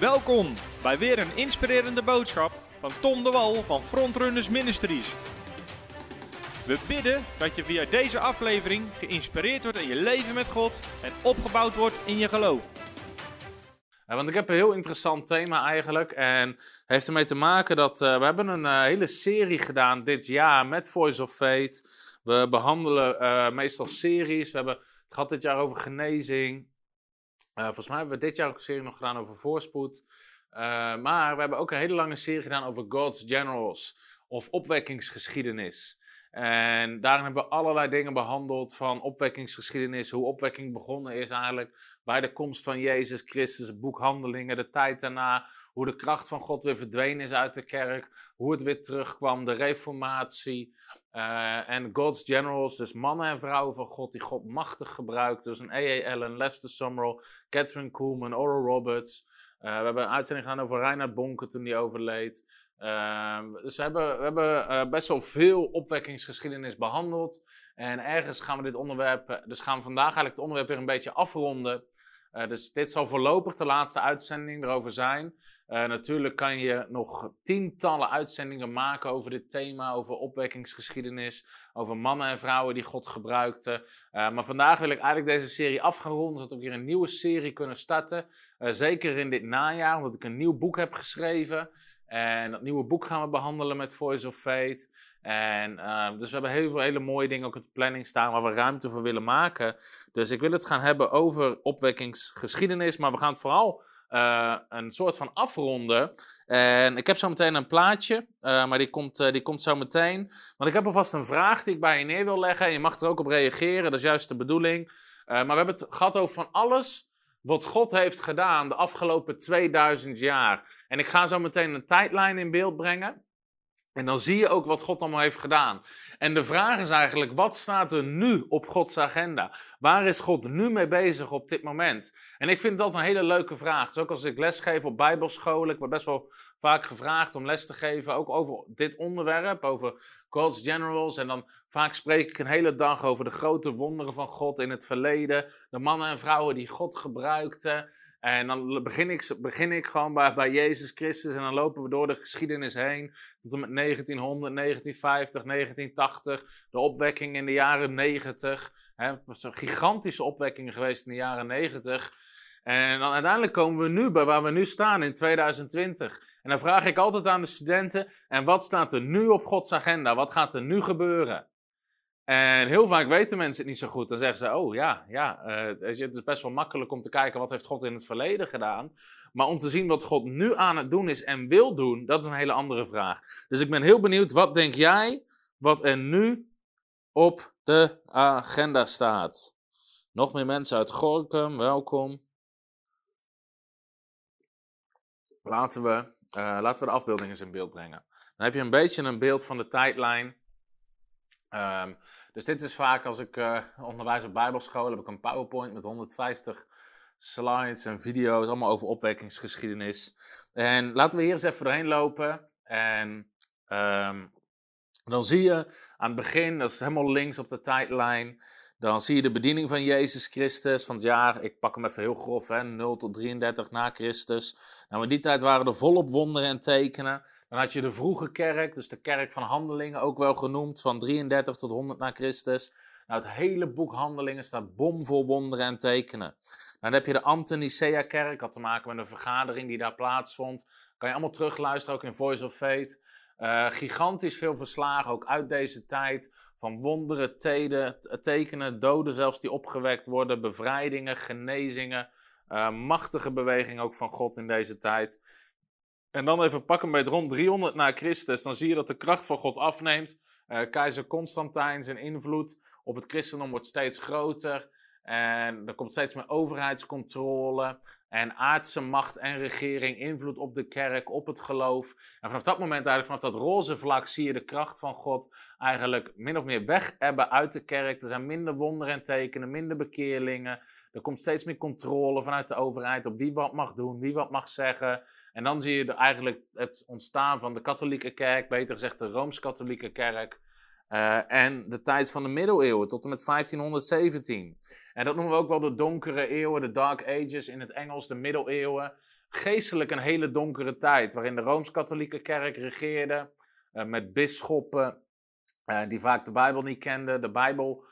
Welkom bij weer een inspirerende boodschap van Tom de Wal van Frontrunners Ministries. We bidden dat je via deze aflevering geïnspireerd wordt in je leven met God en opgebouwd wordt in je geloof. Want ik heb een heel interessant thema eigenlijk. En heeft ermee te maken dat uh, we hebben een uh, hele serie gedaan dit jaar met Voice of Faith. We behandelen uh, meestal series. We hebben het gehad dit jaar over genezing. Volgens mij hebben we dit jaar ook een serie nog gedaan over voorspoed. maar we hebben ook een hele lange serie gedaan over God's Generals of opwekkingsgeschiedenis. En daarin hebben we allerlei dingen behandeld van opwekkingsgeschiedenis, hoe opwekking begonnen is eigenlijk bij de komst van Jezus Christus, boekhandelingen, de tijd daarna, hoe de kracht van God weer verdwenen is uit de kerk, hoe het weer terugkwam, de reformatie en God's Generals, dus mannen en vrouwen van God die God machtig gebruikt. Dus een A.A. Allen, Lester Summerall, Catherine Kuhlman, Oral Roberts. Uh, we hebben een uitzending gedaan over Reinhard Bonke toen hij overleed. Uh, dus we hebben, we hebben uh, best wel veel opwekkingsgeschiedenis behandeld. En ergens gaan we dit onderwerp, dus gaan we vandaag eigenlijk het onderwerp weer een beetje afronden. Dus dit zal voorlopig de laatste uitzending erover zijn. Natuurlijk kan je nog tientallen uitzendingen maken over dit thema, over opwekkingsgeschiedenis, over mannen en vrouwen die God gebruikten. maar vandaag wil ik eigenlijk deze serie af gaan ronden, zodat we weer een nieuwe serie kunnen starten. zeker in dit najaar, omdat ik een nieuw boek heb geschreven. En dat nieuwe boek gaan we behandelen met Voice of Fate. En dus we hebben heel veel hele mooie dingen ook op de planning staan waar we ruimte voor willen maken. Dus ik wil het gaan hebben over opwekkingsgeschiedenis, maar we gaan het vooral uh, een soort van afronden. En ik heb zo meteen een plaatje, uh, maar die komt, die komt zo meteen. Want ik heb alvast een vraag die ik bij je neer wil leggen. En je mag er ook op reageren, dat is juist de bedoeling. maar we hebben het gehad over van alles wat God heeft gedaan de afgelopen 2000 jaar. En ik ga zo meteen een tijdlijn in beeld brengen. En dan zie je ook wat God allemaal heeft gedaan. En de vraag is eigenlijk, wat staat er nu op Gods agenda? Waar is God nu mee bezig op dit moment? En ik vind dat een hele leuke vraag. Dus ook als ik lesgeef op bijbelscholen, ik word best wel vaak gevraagd om les te geven, ook over dit onderwerp, over God's Generals. En dan vaak spreek ik een hele dag over de grote wonderen van God in het verleden, de mannen en vrouwen die God gebruikte. En dan begin ik, begin ik gewoon bij, bij Jezus Christus en dan lopen we door de geschiedenis heen. Tot en met 1900, 1950, 1980. De opwekking in de jaren 90. Het was een gigantische opwekking geweest in de jaren 90. En dan uiteindelijk komen we nu bij waar we nu staan in 2020. En dan vraag ik altijd aan de studenten: en wat staat er nu op Gods agenda? Wat gaat er nu gebeuren? En heel vaak weten mensen het niet zo goed. Dan zeggen ze, oh ja, ja uh, het is best wel makkelijk om te kijken wat heeft God in het verleden gedaan. Maar om te zien wat God nu aan het doen is en wil doen, dat is een hele andere vraag. Dus ik ben heel benieuwd, wat denk jij wat er nu op de agenda staat? Nog meer mensen uit Gorkum, welkom. Laten we, uh, laten we de afbeeldingen in beeld brengen. Dan heb je een beetje een beeld van de tijdlijn. Um, dus dit is vaak als ik uh, onderwijs op bijbelschool, heb ik een PowerPoint met 150 slides en video's, allemaal over opwekkingsgeschiedenis. En laten we hier eens even doorheen lopen. En um, dan zie je aan het begin, dat is helemaal links op de tijdlijn, dan zie je de bediening van Jezus Christus van het jaar, ik pak hem even heel grof, hè, 0 tot 33 na Christus. Nou, in die tijd waren er volop wonderen en tekenen. Dan had je de vroege kerk, dus de kerk van Handelingen, ook wel genoemd, van 33 tot 100 na Christus. Nou, het hele boek Handelingen staat bomvol wonderen en tekenen. Nou, dan heb je de Antonicea-kerk, had te maken met een vergadering die daar plaatsvond. Kan je allemaal terugluisteren, ook in Voice of Faith. Uh, gigantisch veel verslagen, ook uit deze tijd. Van wonderen, teden, tekenen, doden zelfs die opgewekt worden, bevrijdingen, genezingen. Uh, machtige beweging ook van God in deze tijd. En dan even pakken bij rond 300 na Christus, dan zie je dat de kracht van God afneemt. Uh, keizer Constantijn, zijn invloed op het christendom wordt steeds groter. En er komt steeds meer overheidscontrole. En aardse macht en regering, invloed op de kerk, op het geloof. En vanaf dat moment, eigenlijk vanaf dat roze vlak, zie je de kracht van God eigenlijk min of meer weg hebben uit de kerk. Er zijn minder wonderen en tekenen, minder bekeerlingen. Er komt steeds meer controle vanuit de overheid op wie wat mag doen, wie wat mag zeggen. En dan zie je eigenlijk het ontstaan van de katholieke kerk, beter gezegd de Rooms-Katholieke kerk. Uh, en de tijd van de middeleeuwen tot en met 1517. En dat noemen we ook wel de donkere eeuwen, de Dark Ages in het Engels, de middeleeuwen. geestelijk een hele donkere tijd, waarin de Rooms-Katholieke Kerk regeerde, uh, met bisschoppen uh, die vaak de Bijbel niet kenden. De Bijbel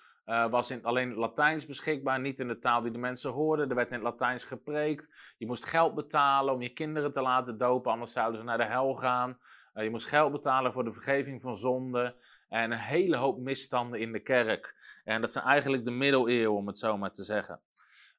was in alleen Latijns beschikbaar, niet in de taal die de mensen hoorden. Er werd in het Latijns gepreekt. Je moest geld betalen om je kinderen te laten dopen, anders zouden ze naar de hel gaan. je moest geld betalen voor de vergeving van zonden. En een hele hoop misstanden in de kerk. En dat zijn eigenlijk de middeleeuwen, om het zo maar te zeggen.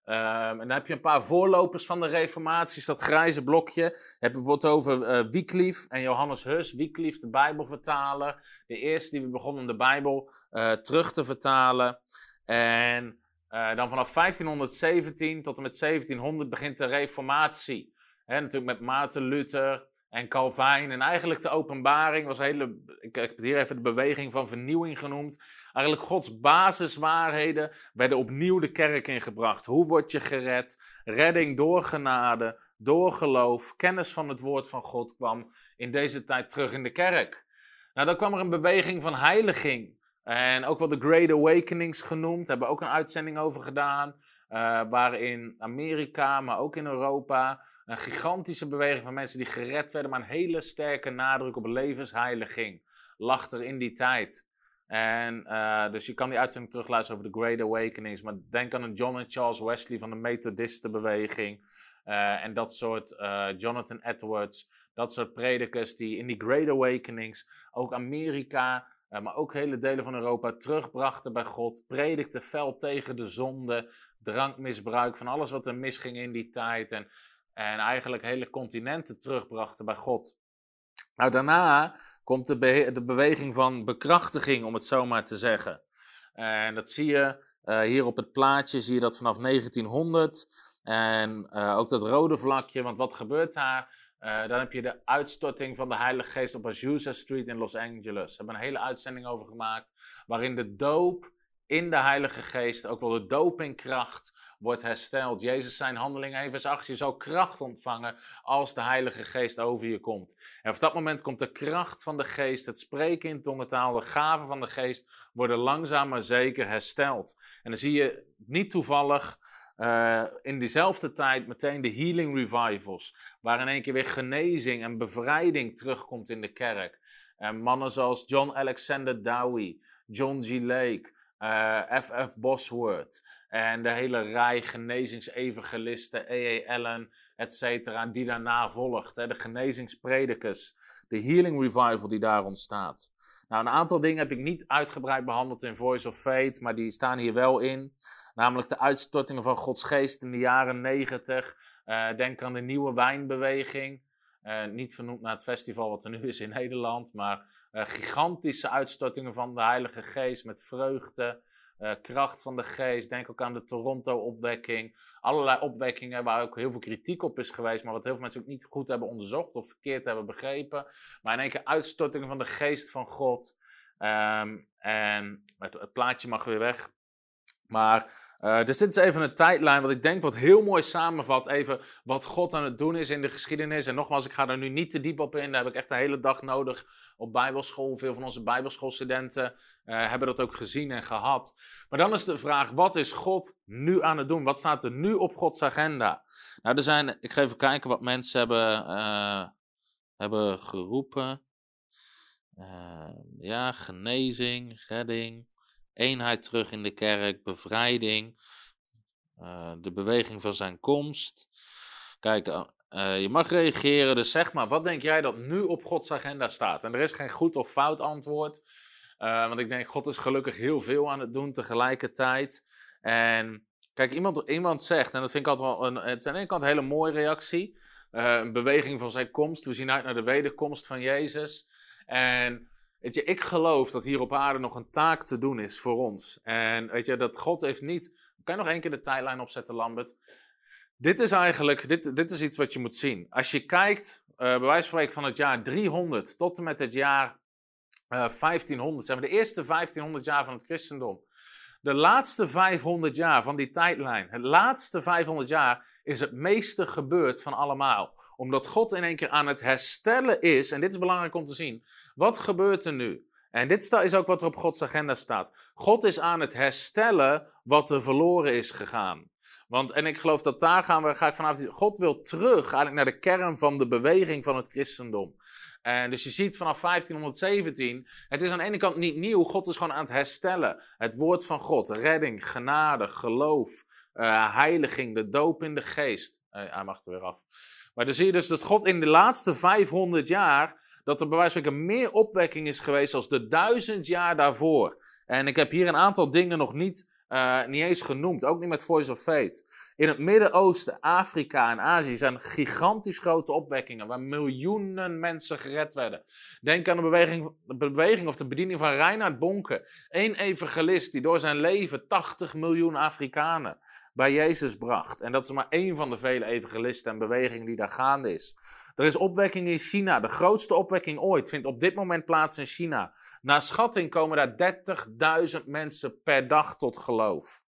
Um, en dan heb je een paar voorlopers van de reformaties, dat grijze blokje. Heb je bijvoorbeeld over uh, Wycliffe en Johannes Hus. Wycliffe, de Bijbelvertaler. De eerste die we begonnen om de Bijbel uh, terug te vertalen. En uh, dan vanaf 1517 tot en met 1700 begint de reformatie. Natuurlijk met Maarten Luther, en Calvijn. En eigenlijk de openbaring was hele, ik heb het hier even de beweging van vernieuwing genoemd. Eigenlijk Gods basiswaarheden werden opnieuw de kerk ingebracht. Hoe word je gered? Redding door genade, door geloof, kennis van het woord van God kwam in deze tijd terug in de kerk. Nou, dan kwam er een beweging van heiliging. En ook wel de Great Awakenings genoemd, daar hebben we ook een uitzending over gedaan. Uh, waarin Amerika, maar ook in Europa, een gigantische beweging van mensen die gered werden, maar een hele sterke nadruk op levensheiliging lag er in die tijd. En uh, dus je kan die uitzending terugluisteren over de Great Awakenings, maar denk aan een John en Charles Wesley van de Methodistenbeweging uh, en dat soort Jonathan Edwards, dat soort predikers die in die Great Awakenings ook Amerika maar ook hele delen van Europa terugbrachten bij God, predikten fel tegen de zonde, drankmisbruik, van alles wat er misging in die tijd. En, en eigenlijk hele continenten terugbrachten bij God. Nou, daarna komt de, de beweging van bekrachtiging, om het zo maar te zeggen. En dat zie je uh, hier op het plaatje, zie je dat vanaf 1900. En uh, ook dat rode vlakje, want wat gebeurt daar? Uh, dan heb je de uitstorting van de Heilige Geest op Azusa Street in Los Angeles. We hebben een hele uitzending over gemaakt, waarin de doop in de Heilige Geest, ook wel de dopingkracht, wordt hersteld. Jezus zijn handelingen even vers je zal kracht ontvangen als de Heilige Geest over je komt. En op dat moment komt de kracht van de Geest, het spreken in tongentaal, de gaven van de Geest worden langzaam maar zeker hersteld. En dan zie je niet toevallig uh, in diezelfde tijd meteen de healing revivals, waar in één keer weer genezing en bevrijding terugkomt in de kerk. En mannen zoals John Alexander Dowie, John G. Lake, F.F. Uh, Bosworth en de hele rij genezingsevangelisten, E.E. Allen, et cetera, die daarna volgt. Hè, de genezingspredikers, de healing revival die daar ontstaat. Nou, een aantal dingen heb ik niet uitgebreid behandeld in Voice of Faith, maar die staan hier wel in. Namelijk de uitstortingen van Gods geest in de jaren negentig. Uh, denk aan de nieuwe wijnbeweging. Uh, niet vernoemd naar het festival wat er nu is in Nederland, maar gigantische uitstortingen van de Heilige Geest met vreugde, kracht van de Geest. Denk ook aan de Toronto-opwekking. Allerlei opwekkingen waar ook heel veel kritiek op is geweest, maar wat heel veel mensen ook niet goed hebben onderzocht of verkeerd hebben begrepen. Maar in één keer uitstortingen van de Geest van God. Um, en het plaatje mag weer weg. Maar uh, dus dit is even een tijdlijn wat ik denk wat heel mooi samenvat even wat God aan het doen is in de geschiedenis. En nogmaals, ik ga er nu niet te diep op in. Daar heb ik echt een hele dag nodig op bijbelschool. Veel van onze bijbelschoolstudenten uh, hebben dat ook gezien en gehad. Maar dan is de vraag, wat is God nu aan het doen? Wat staat er nu op Gods agenda? Nou, er zijn, ik ga even kijken wat mensen hebben, uh, hebben geroepen. ja, genezing, redding eenheid terug in de kerk, bevrijding, uh, de beweging van zijn komst. Kijk, uh, je mag reageren, dus zeg maar, wat denk jij dat nu op Gods agenda staat? En er is geen goed of fout antwoord, want ik denk, God is gelukkig heel veel aan het doen tegelijkertijd. En kijk, iemand, iemand zegt, en dat vind ik altijd wel een, het is aan de ene kant een hele mooie reactie, een beweging van zijn komst. We zien uit naar de wederkomst van Jezus. En Weet je, ik geloof dat hier op aarde nog een taak te doen is voor ons. En weet je, dat God heeft niet. Kan je nog één keer de tijdlijn opzetten, Lambert? Dit is eigenlijk, dit, dit is iets wat je moet zien. Als je kijkt, uh, bij wijze van spreken van het jaar 300 tot en met het jaar uh, eh, 1500, zijn we de eerste 1500 jaar van het christendom. De laatste 500 jaar van die tijdlijn, het laatste 500 jaar, is het meeste gebeurd van allemaal. Omdat God in één keer aan het herstellen is, en dit is belangrijk om te zien. Wat gebeurt er nu? En dit is ook wat er op Gods agenda staat. God is aan het herstellen wat er verloren is gegaan. Want, en ik geloof dat daar gaan we, ga ik vanavond. God wil terug eigenlijk naar de kern van de beweging van het christendom. En dus je ziet vanaf 1517, het is aan de ene kant niet nieuw, God is gewoon aan het herstellen. Het woord van God, redding, genade, geloof, uh, heiliging, de doop in de geest. Uh, hij mag er weer af. Maar dan zie je dus dat God in de laatste 500 jaar, dat er bij wijze van meer opwekking is geweest als de duizend jaar daarvoor. En ik heb hier een aantal dingen nog niet uh, niet eens genoemd, ook niet met Voice of Fate. In het Midden-Oosten, Afrika en Azië zijn gigantisch grote opwekkingen waar miljoenen mensen gered werden. Denk aan de beweging, de beweging of de bediening van Reinhard Bonke, één evangelist die door zijn leven 80 miljoen Afrikanen bij Jezus bracht. En dat is maar één van de vele evangelisten en bewegingen die daar gaande is. Er is opwekking in China. De grootste opwekking ooit vindt op dit moment plaats in China. Naar schatting komen daar 30.000 mensen per dag tot geloof.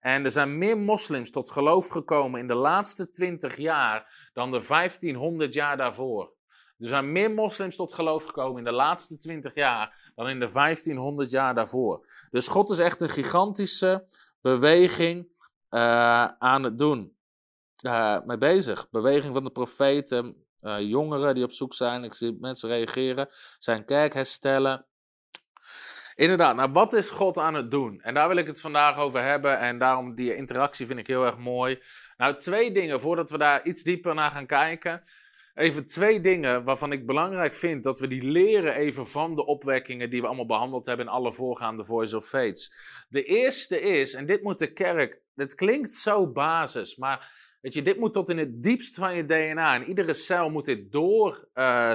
En er zijn meer moslims tot geloof gekomen in de laatste 20 jaar dan de 1500 jaar daarvoor. Er zijn meer moslims tot geloof gekomen in de laatste 20 jaar dan in de 1500 jaar daarvoor. Dus God is echt een gigantische beweging uh, aan het doen. Uh, mee bezig. Beweging van de profeten, uh, jongeren die op zoek zijn. Ik zie mensen reageren. Zijn kerk herstellen. Inderdaad, nou wat is God aan het doen? En daar wil ik het vandaag over hebben. En daarom die interactie vind ik heel erg mooi. Nou, twee dingen voordat we daar iets dieper naar gaan kijken. Even twee dingen waarvan ik belangrijk vind dat we die leren even van de opwekkingen die we allemaal behandeld hebben in alle voorgaande Voice of Fates. De eerste is, en dit moet de kerk, dit klinkt zo basis, maar Weet je, dit moet tot in het diepst van je DNA. En iedere cel moet dit door, uh,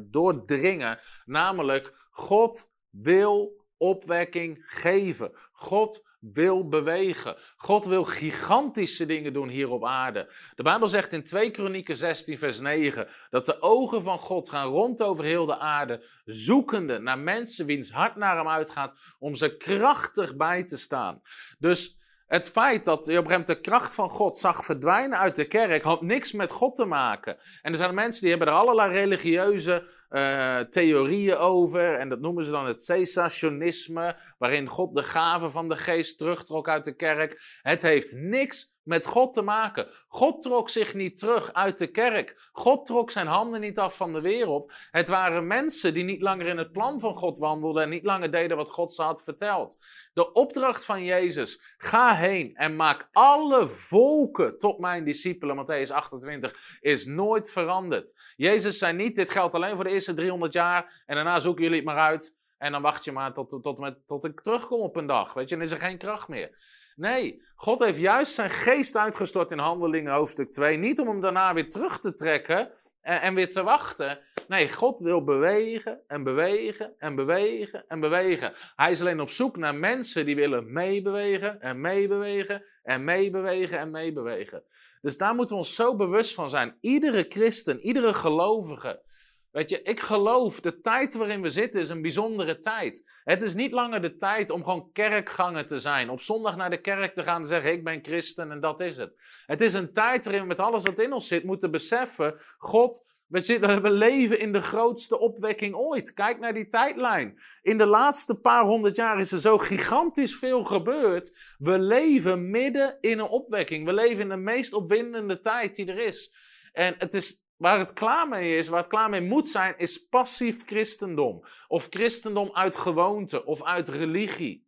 doordringen. Namelijk, God wil opwekking geven. God wil bewegen. God wil gigantische dingen doen hier op aarde. De Bijbel zegt in 2 Kronieken 16 vers 9 dat de ogen van God gaan rond over heel de aarde, zoekende naar mensen wiens hart naar hem uitgaat om ze krachtig bij te staan. Dus het feit dat je de kracht van God zag verdwijnen uit de kerk, had niks met God te maken. En er zijn mensen die hebben er allerlei religieuze uh, theorieën over. En dat noemen ze dan het cessationisme, waarin God de gave van de geest terugtrok uit de kerk. Het heeft niks met God te maken. God trok zich niet terug uit de kerk. God trok zijn handen niet af van de wereld. Het waren mensen die niet langer in het plan van God wandelden en niet langer deden wat God ze had verteld. De opdracht van Jezus, ga heen en maak alle volken tot mijn discipelen, Matthäus 28, is nooit veranderd. Jezus zei niet, dit geldt alleen voor de eerste 300 jaar en daarna zoeken jullie het maar uit. En dan wacht je maar tot, tot, met, tot ik terugkom op een dag. Weet je, dan is er geen kracht meer. Nee, God heeft juist zijn geest uitgestort in Handelingen hoofdstuk 2. Niet om hem daarna weer terug te trekken en, en weer te wachten. Nee, God wil bewegen en bewegen en bewegen en bewegen. Hij is alleen op zoek naar mensen die willen meebewegen en meebewegen en meebewegen en meebewegen. Dus daar moeten we ons zo bewust van zijn. Iedere christen, iedere gelovige Weet je, ik geloof, de tijd waarin we zitten is een bijzondere tijd. Het is niet langer de tijd om gewoon kerkganger te zijn. Op zondag naar de kerk te gaan en zeggen: Ik ben christen en dat is het. Het is een tijd waarin we met alles wat in ons zit moeten beseffen: God, we, zitten, we leven in de grootste opwekking ooit. Kijk naar die tijdlijn. In de laatste paar honderd jaar is er zo gigantisch veel gebeurd. We leven midden in een opwekking. We leven in de meest opwindende tijd die er is. En het is Waar het klaar mee is, waar het klaar mee moet zijn, is passief christendom. Of christendom uit gewoonte of uit religie.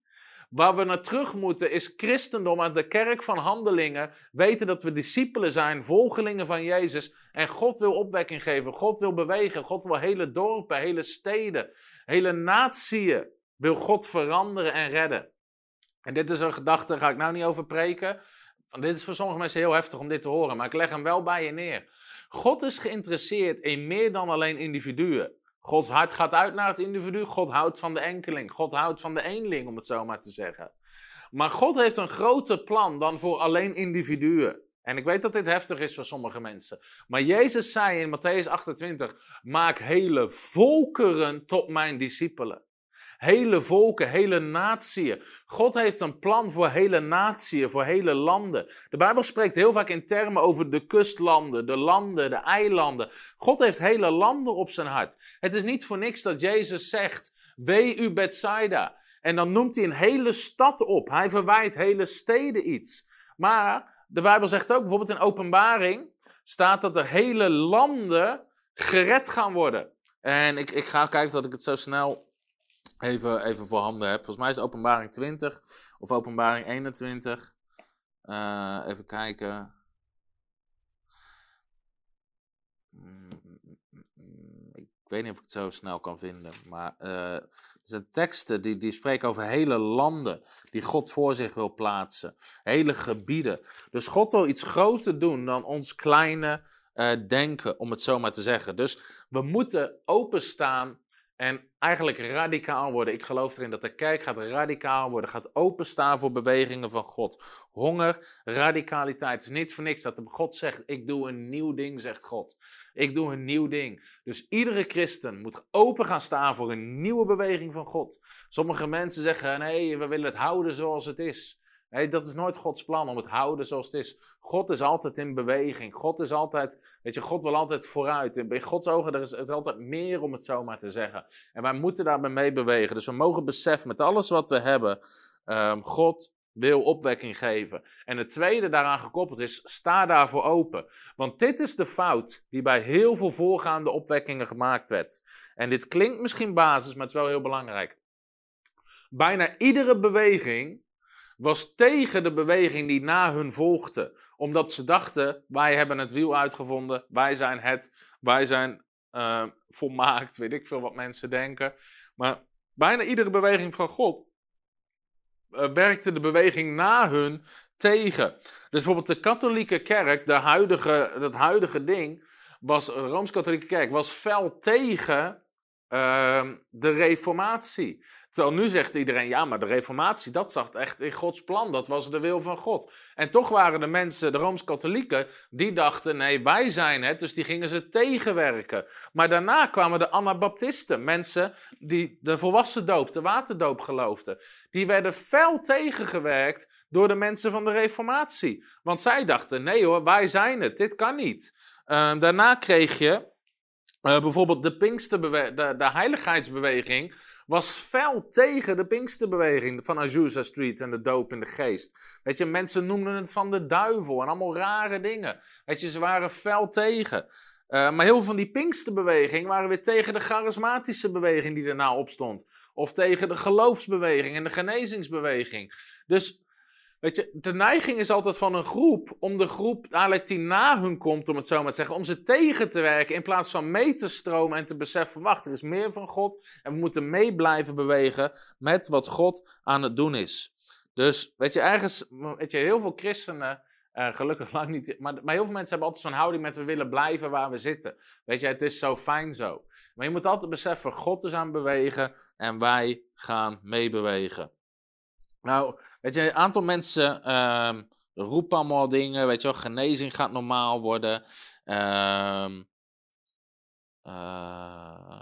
Waar we naar terug moeten is christendom uit de kerk van handelingen. Weten dat we discipelen zijn, volgelingen van Jezus. En God wil opwekking geven, God wil bewegen, God wil hele dorpen, hele steden, hele natieën. Wil God veranderen en redden. En dit is een gedachte, daar ga ik nou niet over preken. Want dit is voor sommige mensen heel heftig om dit te horen, maar ik leg hem wel bij je neer. God is geïnteresseerd in meer dan alleen individuen. Gods hart gaat uit naar het individu. God houdt van de enkeling. God houdt van de eenling, om het zo maar te zeggen. Maar God heeft een groter plan dan voor alleen individuen. En ik weet dat dit heftig is voor sommige mensen. Maar Jezus zei in Matthäus 28: Maak hele volkeren tot mijn discipelen. Hele volken, hele natieën. God heeft een plan voor hele natieën, voor hele landen. De Bijbel spreekt heel vaak in termen over de kustlanden, de landen, de eilanden. God heeft hele landen op zijn hart. Het is niet voor niks dat Jezus zegt: Wee u Bethsaida. En dan noemt hij een hele stad op. Hij verwijt hele steden iets. Maar de Bijbel zegt ook, bijvoorbeeld in openbaring, staat dat er hele landen gered gaan worden. En ik, ik ga kijken dat ik het zo snel even, even voor handen heb. Volgens mij is openbaring 20 of openbaring 21. Uh, even kijken. Ik weet niet of ik het zo snel kan vinden. Maar uh, de teksten die, die spreken over hele landen die God voor zich wil plaatsen. Hele gebieden. Dus God wil iets groter doen dan ons kleine uh, denken, om het zo maar te zeggen. Dus we moeten openstaan en eigenlijk radicaal worden. Ik geloof erin dat de kerk gaat radicaal worden, gaat openstaan voor bewegingen van God. Honger, radicaliteit. Is niet voor niks dat God zegt: Ik doe een nieuw ding, zegt God. Ik doe een nieuw ding. Dus iedere christen moet open gaan staan voor een nieuwe beweging van God. Sommige mensen zeggen: Nee, we willen het houden zoals het is. Dat is nooit Gods plan om het houden zoals het is. God is altijd in beweging. God is altijd, weet je, God wil altijd vooruit. In Gods ogen er is het altijd meer om het zo maar te zeggen. En wij moeten daarbij mee bewegen. Dus we mogen beseffen met alles wat we hebben, um, God wil opwekking geven. En het tweede daaraan gekoppeld is, sta daarvoor open. Want dit is de fout die bij heel veel voorgaande opwekkingen gemaakt werd. En dit klinkt misschien basis, maar het is wel heel belangrijk. Bijna iedere beweging was tegen de beweging die na hun volgde. Omdat ze dachten, wij hebben het wiel uitgevonden, wij zijn het, wij zijn uh, volmaakt, weet ik veel wat mensen denken. Maar bijna iedere beweging van God uh, werkte de beweging na hun tegen. Dus bijvoorbeeld de katholieke kerk, de huidige, dat huidige ding, was, de Rooms-Katholieke kerk, was fel tegen uh, de reformatie. Terwijl nu zegt iedereen, ja, maar de reformatie, dat zat echt in Gods plan. Dat was de wil van God. En toch waren de mensen, de Rooms-Katholieken, die dachten, nee, wij zijn het. Dus die gingen ze tegenwerken. Maar daarna kwamen de Anabaptisten, mensen die de volwassen doop, de waterdoop geloofden. Die werden fel tegengewerkt door de mensen van de reformatie. Want zij dachten, nee hoor, wij zijn het, dit kan niet. Uh, daarna kreeg je uh, bijvoorbeeld de Pinksterbewe de, de heiligheidsbeweging was fel tegen de Pinksterbeweging van Azusa Street en de doop in de geest. Weet je, mensen noemden het van de duivel en allemaal rare dingen. Weet je, ze waren fel tegen. Uh, maar heel veel van die Pinksterbeweging waren weer tegen de charismatische beweging die daarna opstond. Of tegen de geloofsbeweging en de genezingsbeweging. Dus Weet je, de neiging is altijd van een groep om de groep eigenlijk die na hun komt, om het zo maar te zeggen, om ze tegen te werken in plaats van mee te stromen en te beseffen, wacht, er is meer van God en we moeten mee blijven bewegen met wat God aan het doen is. Dus, weet je, ergens, weet je, heel veel christenen, uh, gelukkig lang niet, maar, maar heel veel mensen hebben altijd zo'n houding met we willen blijven waar we zitten. Weet je, het is zo fijn zo. Maar je moet altijd beseffen, God is aan het bewegen en wij gaan meebewegen. Nou, weet je, een aantal mensen um, roepen allemaal dingen, weet je wel, genezing gaat normaal worden. Um, uh,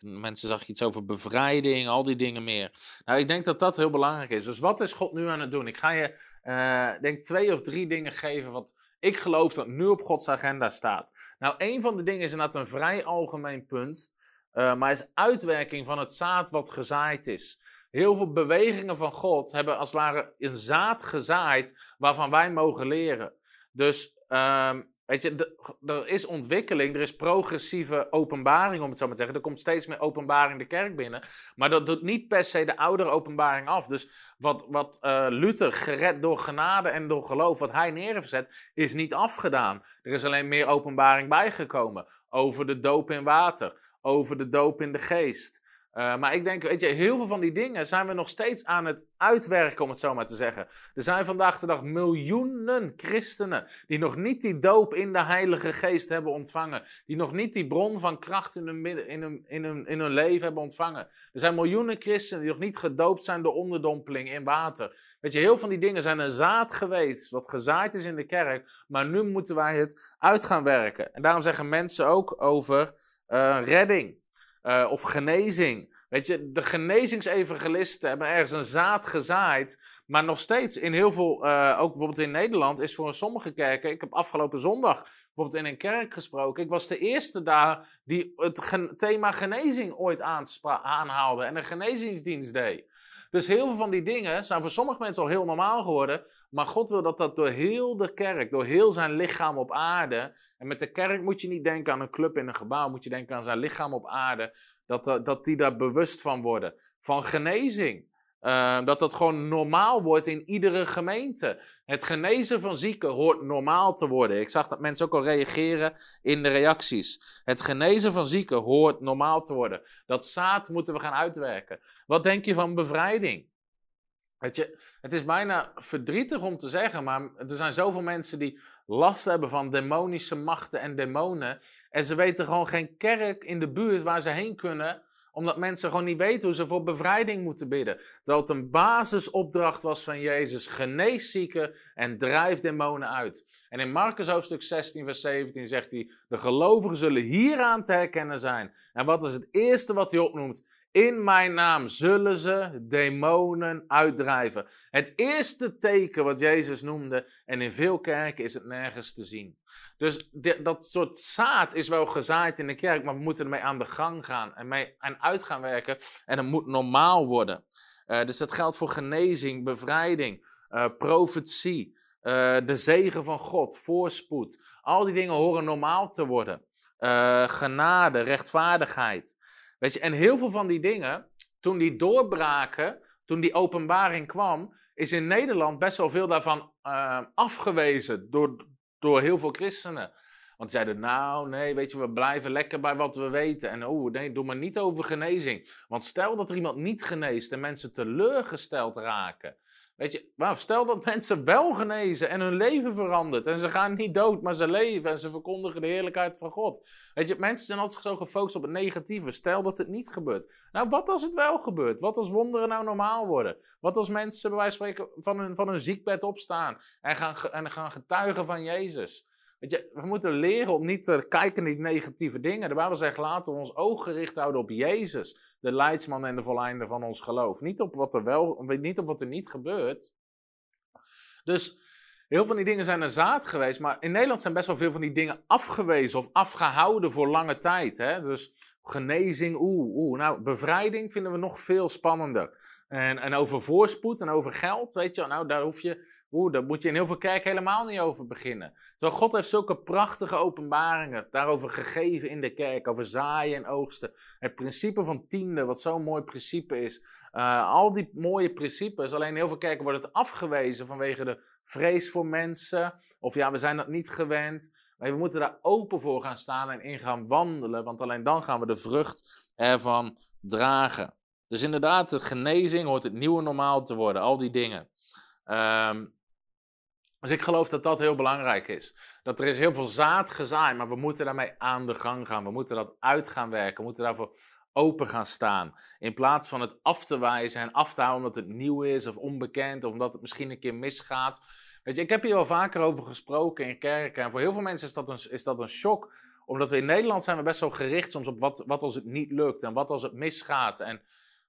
mensen zag iets over bevrijding, al die dingen meer. Nou, ik denk dat dat heel belangrijk is. Dus wat is God nu aan het doen? Ik ga je, uh, denk twee of drie dingen geven wat ik geloof dat nu op Gods agenda staat. Nou, een van de dingen is inderdaad een vrij algemeen punt, uh, maar is uitwerking van het zaad wat gezaaid is. Heel veel bewegingen van God hebben als het ware een zaad gezaaid waarvan wij mogen leren. Dus um, weet je, er is ontwikkeling, er is progressieve openbaring, om het zo maar te zeggen. Er komt steeds meer openbaring de kerk binnen. Maar dat doet niet per se de oudere openbaring af. Dus wat, wat uh, Luther gered door genade en door geloof, wat hij neergezet, is niet afgedaan. Er is alleen meer openbaring bijgekomen. Over de doop in water, over de doop in de geest. Uh, maar ik denk, weet je, heel veel van die dingen zijn we nog steeds aan het uitwerken, om het zo maar te zeggen. Er zijn vandaag de dag miljoenen christenen die nog niet die doop in de Heilige Geest hebben ontvangen. Die nog niet die bron van kracht in hun, in in in hun leven hebben ontvangen. Er zijn miljoenen christenen die nog niet gedoopt zijn door onderdompeling in water. Weet je, heel veel van die dingen zijn een zaad geweest, wat gezaaid is in de kerk. Maar nu moeten wij het uit gaan werken. En daarom zeggen mensen ook over uh, redding. Uh, of genezing. Weet je, de genezingsevangelisten hebben ergens een zaad gezaaid. Maar nog steeds in heel veel, uh, ook bijvoorbeeld in Nederland, is voor sommige kerken. Ik heb afgelopen zondag bijvoorbeeld in een kerk gesproken. Ik was de eerste daar die het thema genezing ooit aanhaalde en een genezingsdienst deed. Dus heel veel van die dingen zijn voor sommige mensen al heel normaal geworden. Maar God wil dat dat door heel de kerk, door heel zijn lichaam op aarde. En met de kerk moet je niet denken aan een club in een gebouw, moet je denken aan zijn lichaam op aarde. Dat, eh, dat die daar bewust van worden. Van genezing. Uh, dat dat gewoon normaal wordt in iedere gemeente. Het genezen van zieken hoort normaal te worden. Ik zag dat mensen ook al reageren in de reacties. Het genezen van zieken hoort normaal te worden. Dat zaad moeten we gaan uitwerken. Wat denk je van bevrijding? Weet je, het is bijna verdrietig om te zeggen, maar er zijn zoveel mensen die last hebben van demonische machten en demonen. En ze weten gewoon geen kerk in de buurt waar ze heen kunnen omdat mensen gewoon niet weten hoe ze voor bevrijding moeten bidden. Terwijl het een basisopdracht was van Jezus. Genees zieken en drijf demonen uit. En in Marcus hoofdstuk 16 vers 17 zegt hij. De gelovigen zullen hieraan te herkennen zijn. En wat is het eerste wat hij opnoemt? In mijn naam zullen ze demonen uitdrijven. Het eerste teken wat Jezus noemde, en in veel kerken is het nergens te zien. Dus dat soort zaad is wel gezaaid in de kerk, maar we moeten ermee aan de gang gaan en, mee, en uit gaan werken. En het moet normaal worden. Uh, dus dat geldt voor genezing, bevrijding, uh, profetie, uh, de zegen van God, voorspoed. Al die dingen horen normaal te worden. genade, rechtvaardigheid. Weet je, en heel veel van die dingen, toen die doorbraken, toen die openbaring kwam, is in Nederland best wel veel daarvan afgewezen door, door heel veel christenen. Want zeiden, nou, nee, weet je, we blijven lekker bij wat we weten. En oh, nee, doe maar niet over genezing. Want stel dat er iemand niet geneest en mensen teleurgesteld raken. Weet je, maar stel dat mensen wel genezen en hun leven verandert. En ze gaan niet dood, maar ze leven en ze verkondigen de heerlijkheid van God. Weet je, mensen zijn altijd zo gefocust op het negatieve. Stel dat het niet gebeurt. Nou, wat als het wel gebeurt? Wat als wonderen nou normaal worden? Wat als mensen bij wijze van spreken van hun, van hun ziekbed opstaan en gaan, en gaan getuigen van Jezus? Weet je, we moeten leren om niet te kijken naar die negatieve dingen. De Bijbel zegt, laten we ons oog gericht houden op Jezus, de leidsman en de volleinder van ons geloof. Niet op wat er wel, niet op wat er niet gebeurt. Dus heel veel van die dingen zijn een zaad geweest, maar in Nederland zijn best wel veel van die dingen afgewezen of afgehouden voor lange tijd. Hè? Dus genezing, oeh, oeh. Nou, bevrijding vinden we nog veel spannender. En, en over voorspoed en over geld, weet je, nou, daar hoef je Oeh, daar moet je in heel veel kerken helemaal niet over beginnen. Terwijl God heeft zulke prachtige openbaringen daarover gegeven in de kerk, over zaaien en oogsten. Het principe van tiende, wat zo'n mooi principe is. Uh, al die mooie principes, alleen in heel veel kerken wordt het afgewezen vanwege de vrees voor mensen. Of ja, we zijn dat niet gewend. Maar we moeten daar open voor gaan staan en in gaan wandelen, want alleen dan gaan we de vrucht ervan dragen. Dus inderdaad, de genezing hoort het nieuwe normaal te worden, al die dingen. Um, dus ik geloof dat dat heel belangrijk is. Dat er is heel veel zaad gezaaid, maar we moeten daarmee aan de gang gaan. We moeten dat uit gaan werken. We moeten daarvoor open gaan staan. In plaats van het af te wijzen en af te houden omdat het nieuw is of onbekend of omdat het misschien een keer misgaat. Weet je, ik heb hier wel vaker over gesproken in kerken. En voor heel veel mensen is dat een, is dat een shock. Omdat we in Nederland zijn we best wel gericht soms op wat, wat als het niet lukt en wat als het misgaat. En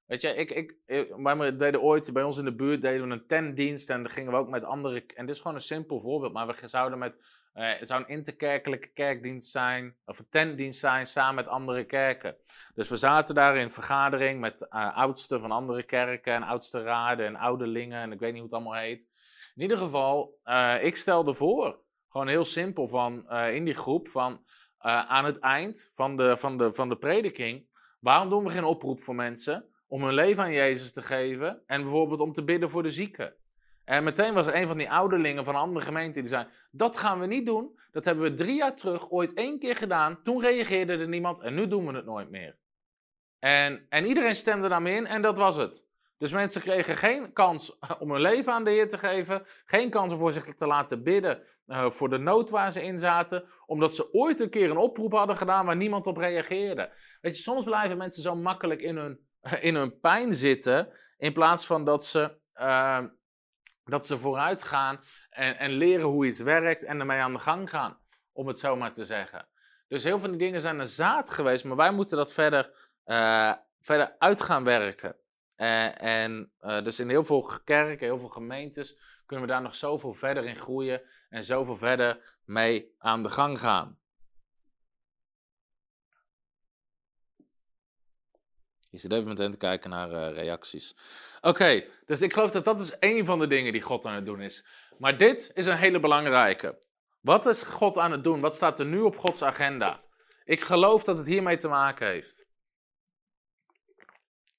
Weet je, ik, ik, wij deden ooit bij ons in de buurt deden we een tentdienst en dan gingen we ook met andere. En dit is gewoon een simpel voorbeeld, maar we zouden met. Uh, het zou een interkerkelijke kerkdienst zijn, of een tentdienst zijn, samen met andere kerken. Dus we zaten daar in vergadering met uh, oudsten van andere kerken en oudste raden en ouderlingen en ik weet niet hoe het allemaal heet. In ieder geval, ik stelde voor, gewoon heel simpel, van, in die groep, van aan het eind van de, van, de, van de prediking, waarom doen we geen oproep voor mensen? Om hun leven aan Jezus te geven en bijvoorbeeld om te bidden voor de zieken. En meteen was er een van die ouderlingen van een andere gemeente die zei: Dat gaan we niet doen. Dat hebben we drie jaar terug ooit één keer gedaan. Toen reageerde er niemand en nu doen we het nooit meer. En, en iedereen stemde daarmee in en dat was het. Dus mensen kregen geen kans om hun leven aan de Heer te geven. Geen kans om voor zich te laten bidden uh, voor de nood waar ze in zaten. Omdat ze ooit een keer een oproep hadden gedaan waar niemand op reageerde. Weet je, soms blijven mensen zo makkelijk in hun in hun pijn zitten, in plaats van dat ze, uh, dat ze vooruit gaan en, en leren hoe iets werkt en ermee aan de gang gaan, om het zo maar te zeggen. Dus heel veel van die dingen zijn een zaad geweest, maar wij moeten dat verder, uh, verder uit gaan werken. Uh, en uh, dus in heel veel kerken, heel veel gemeentes, kunnen we daar nog zoveel verder in groeien en zoveel verder mee aan de gang gaan. Je zit even meteen te kijken naar uh, reacties. Oké, dus ik geloof dat dat is één van de dingen die God aan het doen is. Maar dit is een hele belangrijke. Wat is God aan het doen? Wat staat er nu op Gods agenda? Ik geloof dat het hiermee te maken heeft.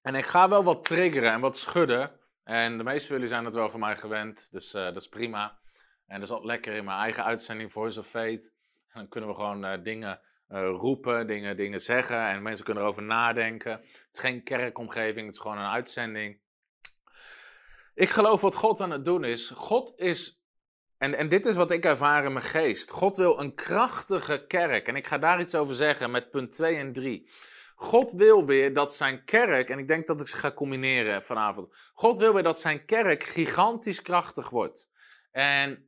En ik ga wel wat triggeren en wat schudden. En de meeste van jullie zijn het wel van mij gewend, dus uh, dat is prima. En dat is altijd lekker in mijn eigen uitzending Voice of Fate. Dan kunnen we gewoon uh, dingen uh, roepen, dingen, dingen zeggen en mensen kunnen erover nadenken. Het is geen kerkomgeving, het is gewoon een uitzending. Ik geloof wat God aan het doen is. God is, en, en dit is wat ik ervaar in mijn geest. God wil een krachtige kerk. En ik ga daar iets over zeggen met punt 2 en 3. God wil weer dat zijn kerk, en ik denk dat ik ze ga combineren vanavond. God wil weer dat zijn kerk gigantisch krachtig wordt. En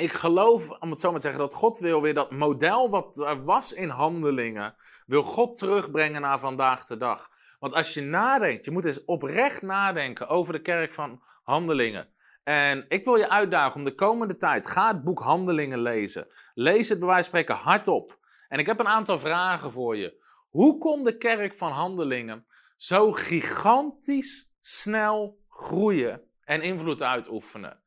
ik geloof, om het zo maar te zeggen, dat God wil weer dat model wat er was in handelingen, wil God terugbrengen naar vandaag de dag. Want als je nadenkt, je moet eens oprecht nadenken over de kerk van handelingen. En ik wil je uitdagen om de komende tijd, ga het boek Handelingen lezen. Lees het bij wijze van spreken hardop. En ik heb een aantal vragen voor je. Hoe kon de kerk van Handelingen zo gigantisch snel groeien en invloed uitoefenen?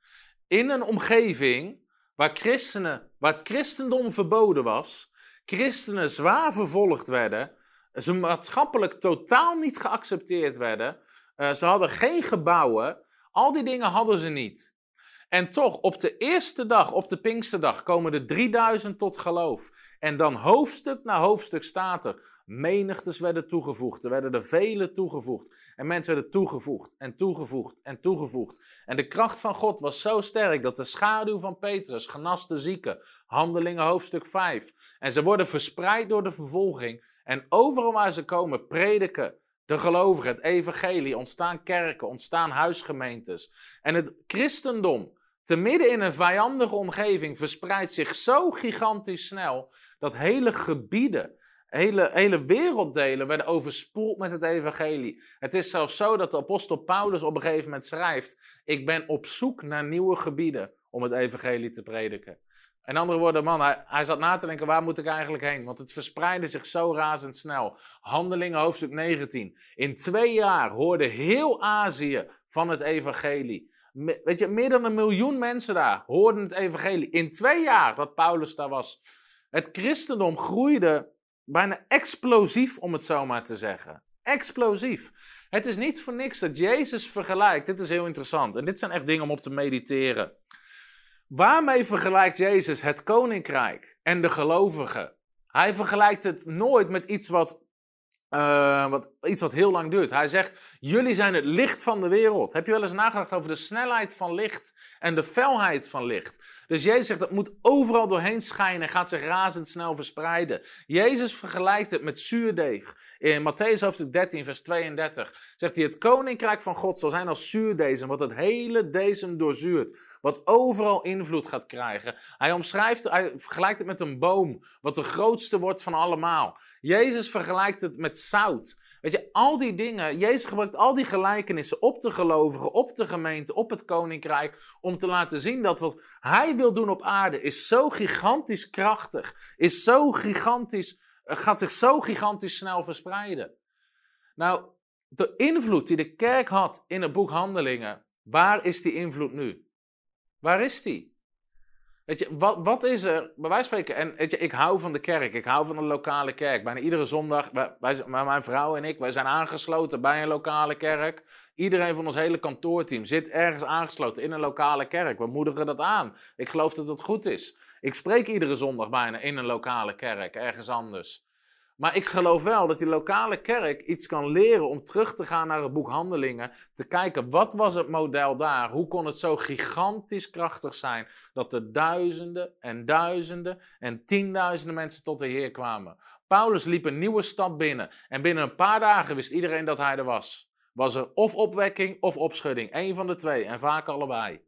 In een omgeving waar christenen, waar het christendom verboden was, christenen zwaar vervolgd werden, ze maatschappelijk totaal niet geaccepteerd werden, uh, ze hadden geen gebouwen, al die dingen hadden ze niet. En toch, op de eerste dag, op de Pinksterdag, komen er 3000 tot geloof. En dan hoofdstuk na hoofdstuk staat er Menigtes werden toegevoegd. Er werden er vele toegevoegd. En mensen werden toegevoegd en toegevoegd en toegevoegd. En de kracht van God was zo sterk dat de schaduw van Petrus genaste zieken. Handelingen hoofdstuk 5. En ze worden verspreid door de vervolging. En overal waar ze komen prediken de gelovigen, het evangelie. Ontstaan kerken, ontstaan huisgemeentes. En het christendom, te midden in een vijandige omgeving, verspreidt zich zo gigantisch snel dat hele gebieden Hele, hele werelddelen werden overspoeld met het evangelie. Het is zelfs zo dat de apostel Paulus op een gegeven moment schrijft: Ik ben op zoek naar nieuwe gebieden om het evangelie te prediken. In andere woorden, man, hij, zat na te denken: waar moet ik eigenlijk heen? Want het verspreidde zich zo razendsnel. Handelingen hoofdstuk 19. In twee jaar hoorde heel Azië van het evangelie. Weet je, meer dan een miljoen mensen daar hoorden het evangelie. In twee jaar dat Paulus daar was. Het christendom groeide Bijna explosief, om het zo maar te zeggen. Explosief. Het is niet voor niks dat Jezus vergelijkt. Dit is heel interessant. En dit zijn echt dingen om op te mediteren. Waarmee vergelijkt Jezus het koninkrijk en de gelovigen? Hij vergelijkt het nooit met iets wat, uh, wat, iets wat heel lang duurt. Hij zegt: Jullie zijn het licht van de wereld. Heb je wel eens nagedacht over de snelheid van licht en de felheid van licht? Dus Jezus zegt dat moet overal doorheen schijnen en gaat zich razendsnel verspreiden. Jezus vergelijkt het met zuurdeeg. In Matthäus hoofdstuk 13, vers 32 zegt hij: Het koninkrijk van God zal zijn als zuurdezen, wat het hele dezen doorzuurt. Wat overal invloed gaat krijgen. Hij omschrijft, hij vergelijkt het met een boom, wat de grootste wordt van allemaal. Jezus vergelijkt het met zout. Weet je, al die dingen, Jezus gebruikt al die gelijkenissen op de gelovigen, op de gemeente, op het koninkrijk, om te laten zien dat wat hij wil doen op aarde is zo gigantisch krachtig, is zo gigantisch, eh, gaat zich zo gigantisch snel verspreiden. Nou, de invloed die de kerk had in het boek Handelingen, waar is die invloed nu? Waar is die? Weet je, wat, wat is er, bij spreken, en weet je, ik hou van de kerk, ik hou van een lokale kerk. Bijna iedere zondag, wij, mijn vrouw en ik, wij zijn aangesloten bij een lokale kerk. Iedereen van ons hele kantoorteam zit ergens aangesloten in een lokale kerk. We moedigen dat aan. Ik geloof dat dat goed is. Ik spreek iedere zondag bijna in een lokale kerk, ergens anders. Maar ik geloof wel dat die lokale kerk iets kan leren om terug te gaan naar het boek Handelingen. Te kijken, wat was het model daar? Hoe kon het zo gigantisch krachtig zijn dat er duizenden en duizenden en tienduizenden mensen tot de Heer kwamen? Paulus liep een nieuwe stad binnen en binnen een paar dagen wist iedereen dat hij er was. Was er of opwekking of opschudding, één van de twee en vaak allebei.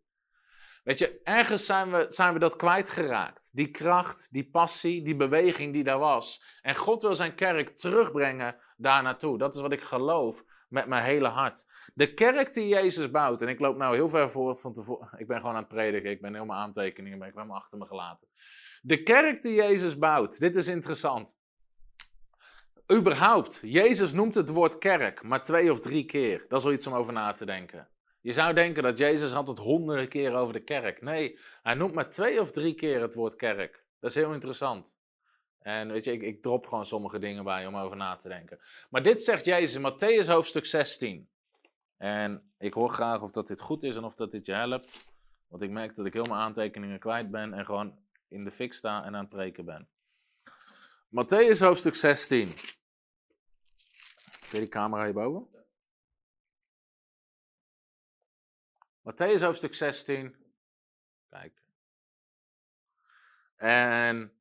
Weet je, ergens zijn we, zijn we dat kwijtgeraakt. Die kracht, die passie, die beweging die daar was. En God wil zijn kerk terugbrengen daar naartoe. Dat is wat ik geloof met mijn hele hart. De kerk die Jezus bouwt, en ik loop nou heel ver voor van tevoren. Ik ben gewoon aan het prediken, ik ben helemaal aantekeningen, ben ik helemaal achter me gelaten. De kerk die Jezus bouwt, dit is interessant. Überhaupt, Jezus noemt het woord kerk maar twee of drie keer. Dat is wel iets om over na te denken. Je zou denken dat Jezus had het honderden keer over de kerk. Nee, hij noemt maar twee of drie keer het woord kerk. Dat is heel interessant. En weet je, ik, ik drop gewoon sommige dingen bij om over na te denken. Maar dit zegt Jezus in Matthäus hoofdstuk 16. En ik hoor graag of dat dit goed is en of dat dit je helpt. Want ik merk dat ik heel mijn aantekeningen kwijt ben en gewoon in de fik sta en aan het preken ben. Matthäus hoofdstuk 16. Kun je die camera hierboven? Matthäus hoofdstuk 16. Kijk. En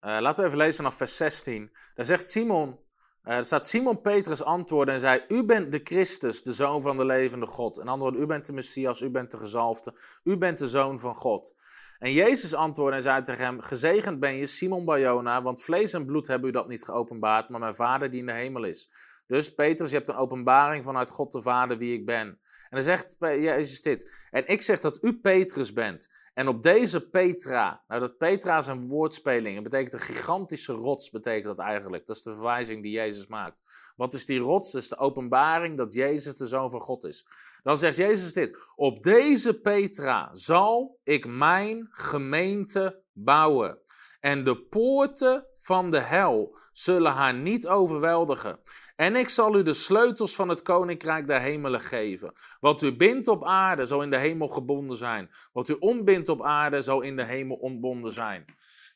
uh, laten we even lezen vanaf vers 16. Daar zegt Simon, uh, er staat Simon Petrus antwoordde en zei, u bent de Christus, de Zoon van de levende God. En antwoordde, u bent de Messias, u bent de gezalfde, u bent de Zoon van God. En Jezus antwoordde en zei tegen hem, gezegend ben je Simon Barjona, want vlees en bloed hebben u dat niet geopenbaard, maar mijn Vader die in de hemel is. Dus Petrus, je hebt een openbaring vanuit God de Vader wie ik ben. En dan zegt Jezus dit. En ik zeg dat u Petrus bent. En op deze Petra, nou dat Petra is een woordspeling. Het betekent een gigantische rots, betekent dat eigenlijk. Dat is de verwijzing die Jezus maakt. Wat is die rots? Dat is de openbaring dat Jezus de Zoon van God is. Dan zegt Jezus dit. Op deze Petra zal ik mijn gemeente bouwen. En de poorten van de hel zullen haar niet overweldigen. En ik zal u de sleutels van het koninkrijk der hemelen geven. Wat u bindt op aarde, zal in de hemel gebonden zijn. Wat u ontbindt op aarde, zal in de hemel ontbonden zijn.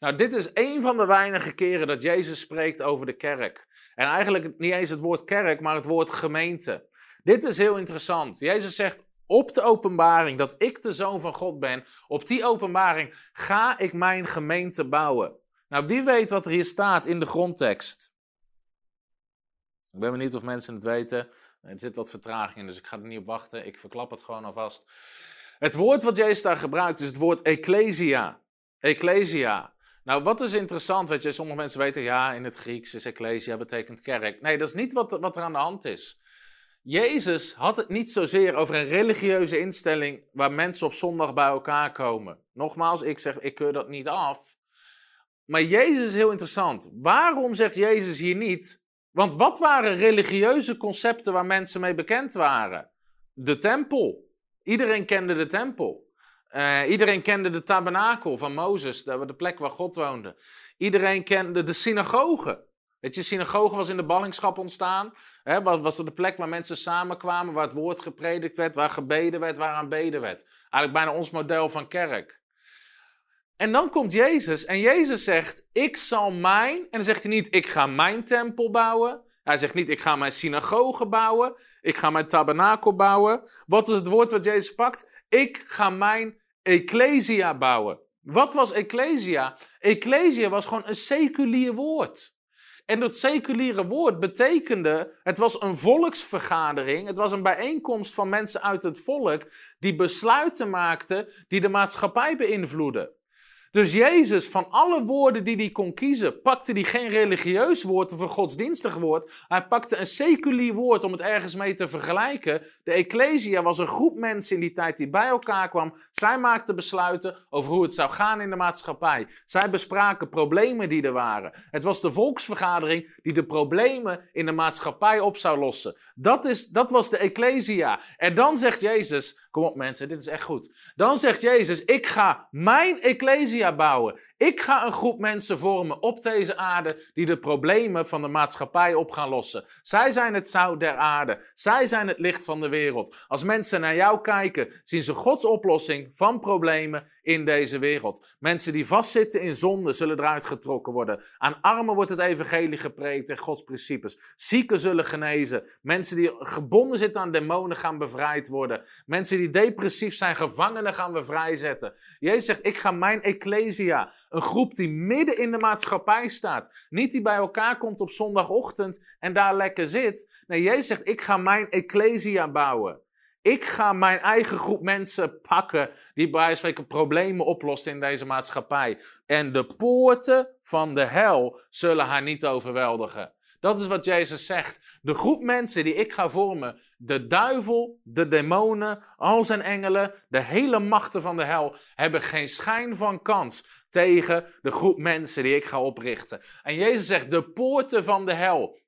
Nou, dit is een van de weinige keren dat Jezus spreekt over de kerk. En eigenlijk niet eens het woord kerk, maar het woord gemeente. Dit is heel interessant. Jezus zegt op de openbaring dat ik de zoon van God ben, op die openbaring ga ik mijn gemeente bouwen. Nou, wie weet wat er hier staat in de grondtekst? Ik ben benieuwd of mensen het weten. Er zit wat vertraging in, dus ik ga er niet op wachten. Ik verklap het gewoon alvast. Het woord wat Jezus daar gebruikt is het woord ecclesia. Ecclesia. Nou, wat is interessant, weet je, sommige mensen weten, ja, in het Grieks is ecclesia betekent kerk. Nee, dat is niet wat, wat er aan de hand is. Jezus had het niet zozeer over een religieuze instelling waar mensen op zondag bij elkaar komen. Nogmaals, ik zeg, ik keur dat niet af. Maar Jezus is heel interessant. Waarom zegt Jezus hier niet, want wat waren religieuze concepten waar mensen mee bekend waren? De tempel. Iedereen kende de tempel. Uh, iedereen kende de tabernakel van Mozes, de plek waar God woonde. Iedereen kende de synagoge. Weet je, synagoge was in de ballingschap ontstaan. Hè, was er de plek waar mensen samenkwamen, waar het woord gepredikt werd, waar gebeden werd, waar aanbeden werd. Eigenlijk bijna ons model van kerk. En dan komt Jezus en Jezus zegt, ik zal mijn, en dan zegt hij niet, ik ga mijn tempel bouwen. Hij zegt niet, ik ga mijn synagoge bouwen, ik ga mijn tabernakel bouwen. Wat is het woord wat Jezus pakt? Ik ga mijn ecclesia bouwen. Wat was ecclesia? Ecclesia was gewoon een seculier woord. En dat seculiere woord betekende, het was een volksvergadering, het was een bijeenkomst van mensen uit het volk die besluiten maakten die de maatschappij beïnvloeden. Dus Jezus, van alle woorden die hij kon kiezen, pakte hij geen religieus woord of een godsdienstig woord. Hij pakte een seculier woord om het ergens mee te vergelijken. De Ecclesia was een groep mensen in die tijd die bij elkaar kwam. Zij maakten besluiten over hoe het zou gaan in de maatschappij. Zij bespraken problemen die er waren. Het was de volksvergadering die de problemen in de maatschappij op zou lossen. Dat, is, dat was de Ecclesia. En dan zegt Jezus, Kom op mensen, dit is echt goed. Dan zegt Jezus, ik ga mijn ecclesia bouwen. Ik ga een groep mensen vormen op deze aarde die de problemen van de maatschappij op gaan lossen. Zij zijn het zout der aarde. Zij zijn het licht van de wereld. Als mensen naar jou kijken, zien ze Gods oplossing van problemen in deze wereld. Mensen die vastzitten in zonde zullen eruit getrokken worden. Aan armen wordt het evangelie gepreekt en Gods principes. Zieken zullen genezen. Mensen die gebonden zitten aan demonen gaan bevrijd worden. Mensen die depressief zijn, gevangenen gaan we vrijzetten. Jezus zegt, ik ga mijn ecclesia, een groep die midden in de maatschappij staat. Niet die bij elkaar komt op zondagochtend en daar lekker zit. Nee, Jezus zegt, ik ga mijn ecclesia bouwen. Ik ga mijn eigen groep mensen pakken die bij spreken problemen oplossen in deze maatschappij. En de poorten van de hel zullen haar niet overweldigen. Dat is wat Jezus zegt. De groep mensen die ik ga vormen, de duivel, de demonen, al zijn engelen, de hele machten van de hel, hebben geen schijn van kans tegen de groep mensen die ik ga oprichten. En Jezus zegt, de poorten van de hel.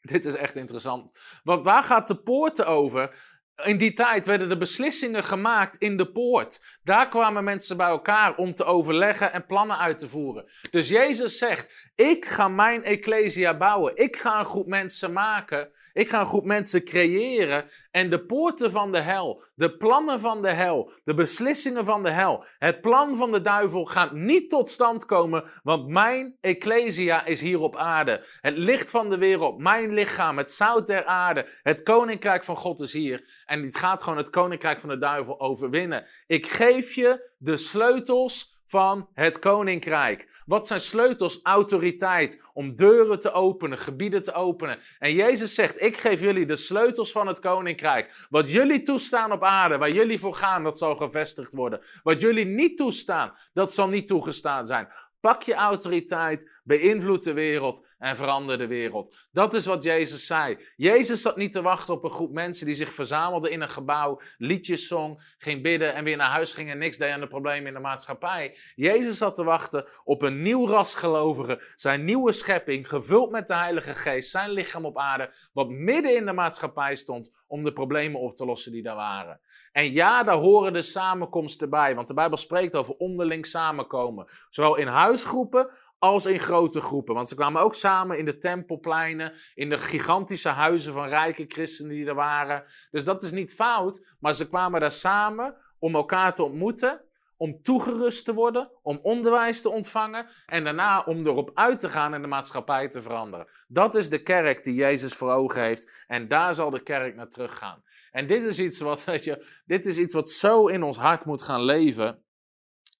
Dit is echt interessant. Want waar gaat de poorten over? In die tijd werden de beslissingen gemaakt in de poort. Daar kwamen mensen bij elkaar om te overleggen en plannen uit te voeren. Dus Jezus zegt: Ik ga mijn ecclesia bouwen. Ik ga een groep mensen maken ik ga een groep mensen creëren en de poorten van de hel, de plannen van de hel, de beslissingen van de hel, het plan van de duivel gaat niet tot stand komen, want mijn ecclesia is hier op aarde. Het licht van de wereld, mijn lichaam, het zout der aarde, het koninkrijk van God is hier. En het gaat gewoon het koninkrijk van de duivel overwinnen. Ik geef je de sleutels van het koninkrijk. Wat zijn sleutels? Autoriteit om deuren te openen, gebieden te openen. En Jezus zegt: Ik geef jullie de sleutels van het koninkrijk. Wat jullie toestaan op aarde, waar jullie voor gaan, dat zal gevestigd worden. Wat jullie niet toestaan, dat zal niet toegestaan zijn. Pak je autoriteit, beïnvloed de wereld en verander de wereld. Dat is wat Jezus zei. Jezus zat niet te wachten op een groep mensen die zich verzamelden in een gebouw, liedjes zong, ging bidden en weer naar huis ging en niks deed aan de problemen in de maatschappij. Jezus zat te wachten op een nieuw ras gelovigen, zijn nieuwe schepping, gevuld met de Heilige Geest, zijn lichaam op aarde, wat midden in de maatschappij stond om de problemen op te lossen die daar waren. En ja, daar horen de samenkomsten bij, want de Bijbel spreekt over onderling samenkomen. Zowel in huisgroepen als in grote groepen. Want ze kwamen ook samen in de tempelpleinen, in de gigantische huizen van rijke christenen die er waren. Dus dat is niet fout, maar ze kwamen daar samen om elkaar te ontmoeten, om toegerust te worden, om onderwijs te ontvangen en daarna om erop uit te gaan en de maatschappij te veranderen. Dat is de kerk die Jezus voor ogen heeft en daar zal de kerk naar teruggaan. En dit is iets wat, weet je, dit is iets wat zo in ons hart moet gaan leven.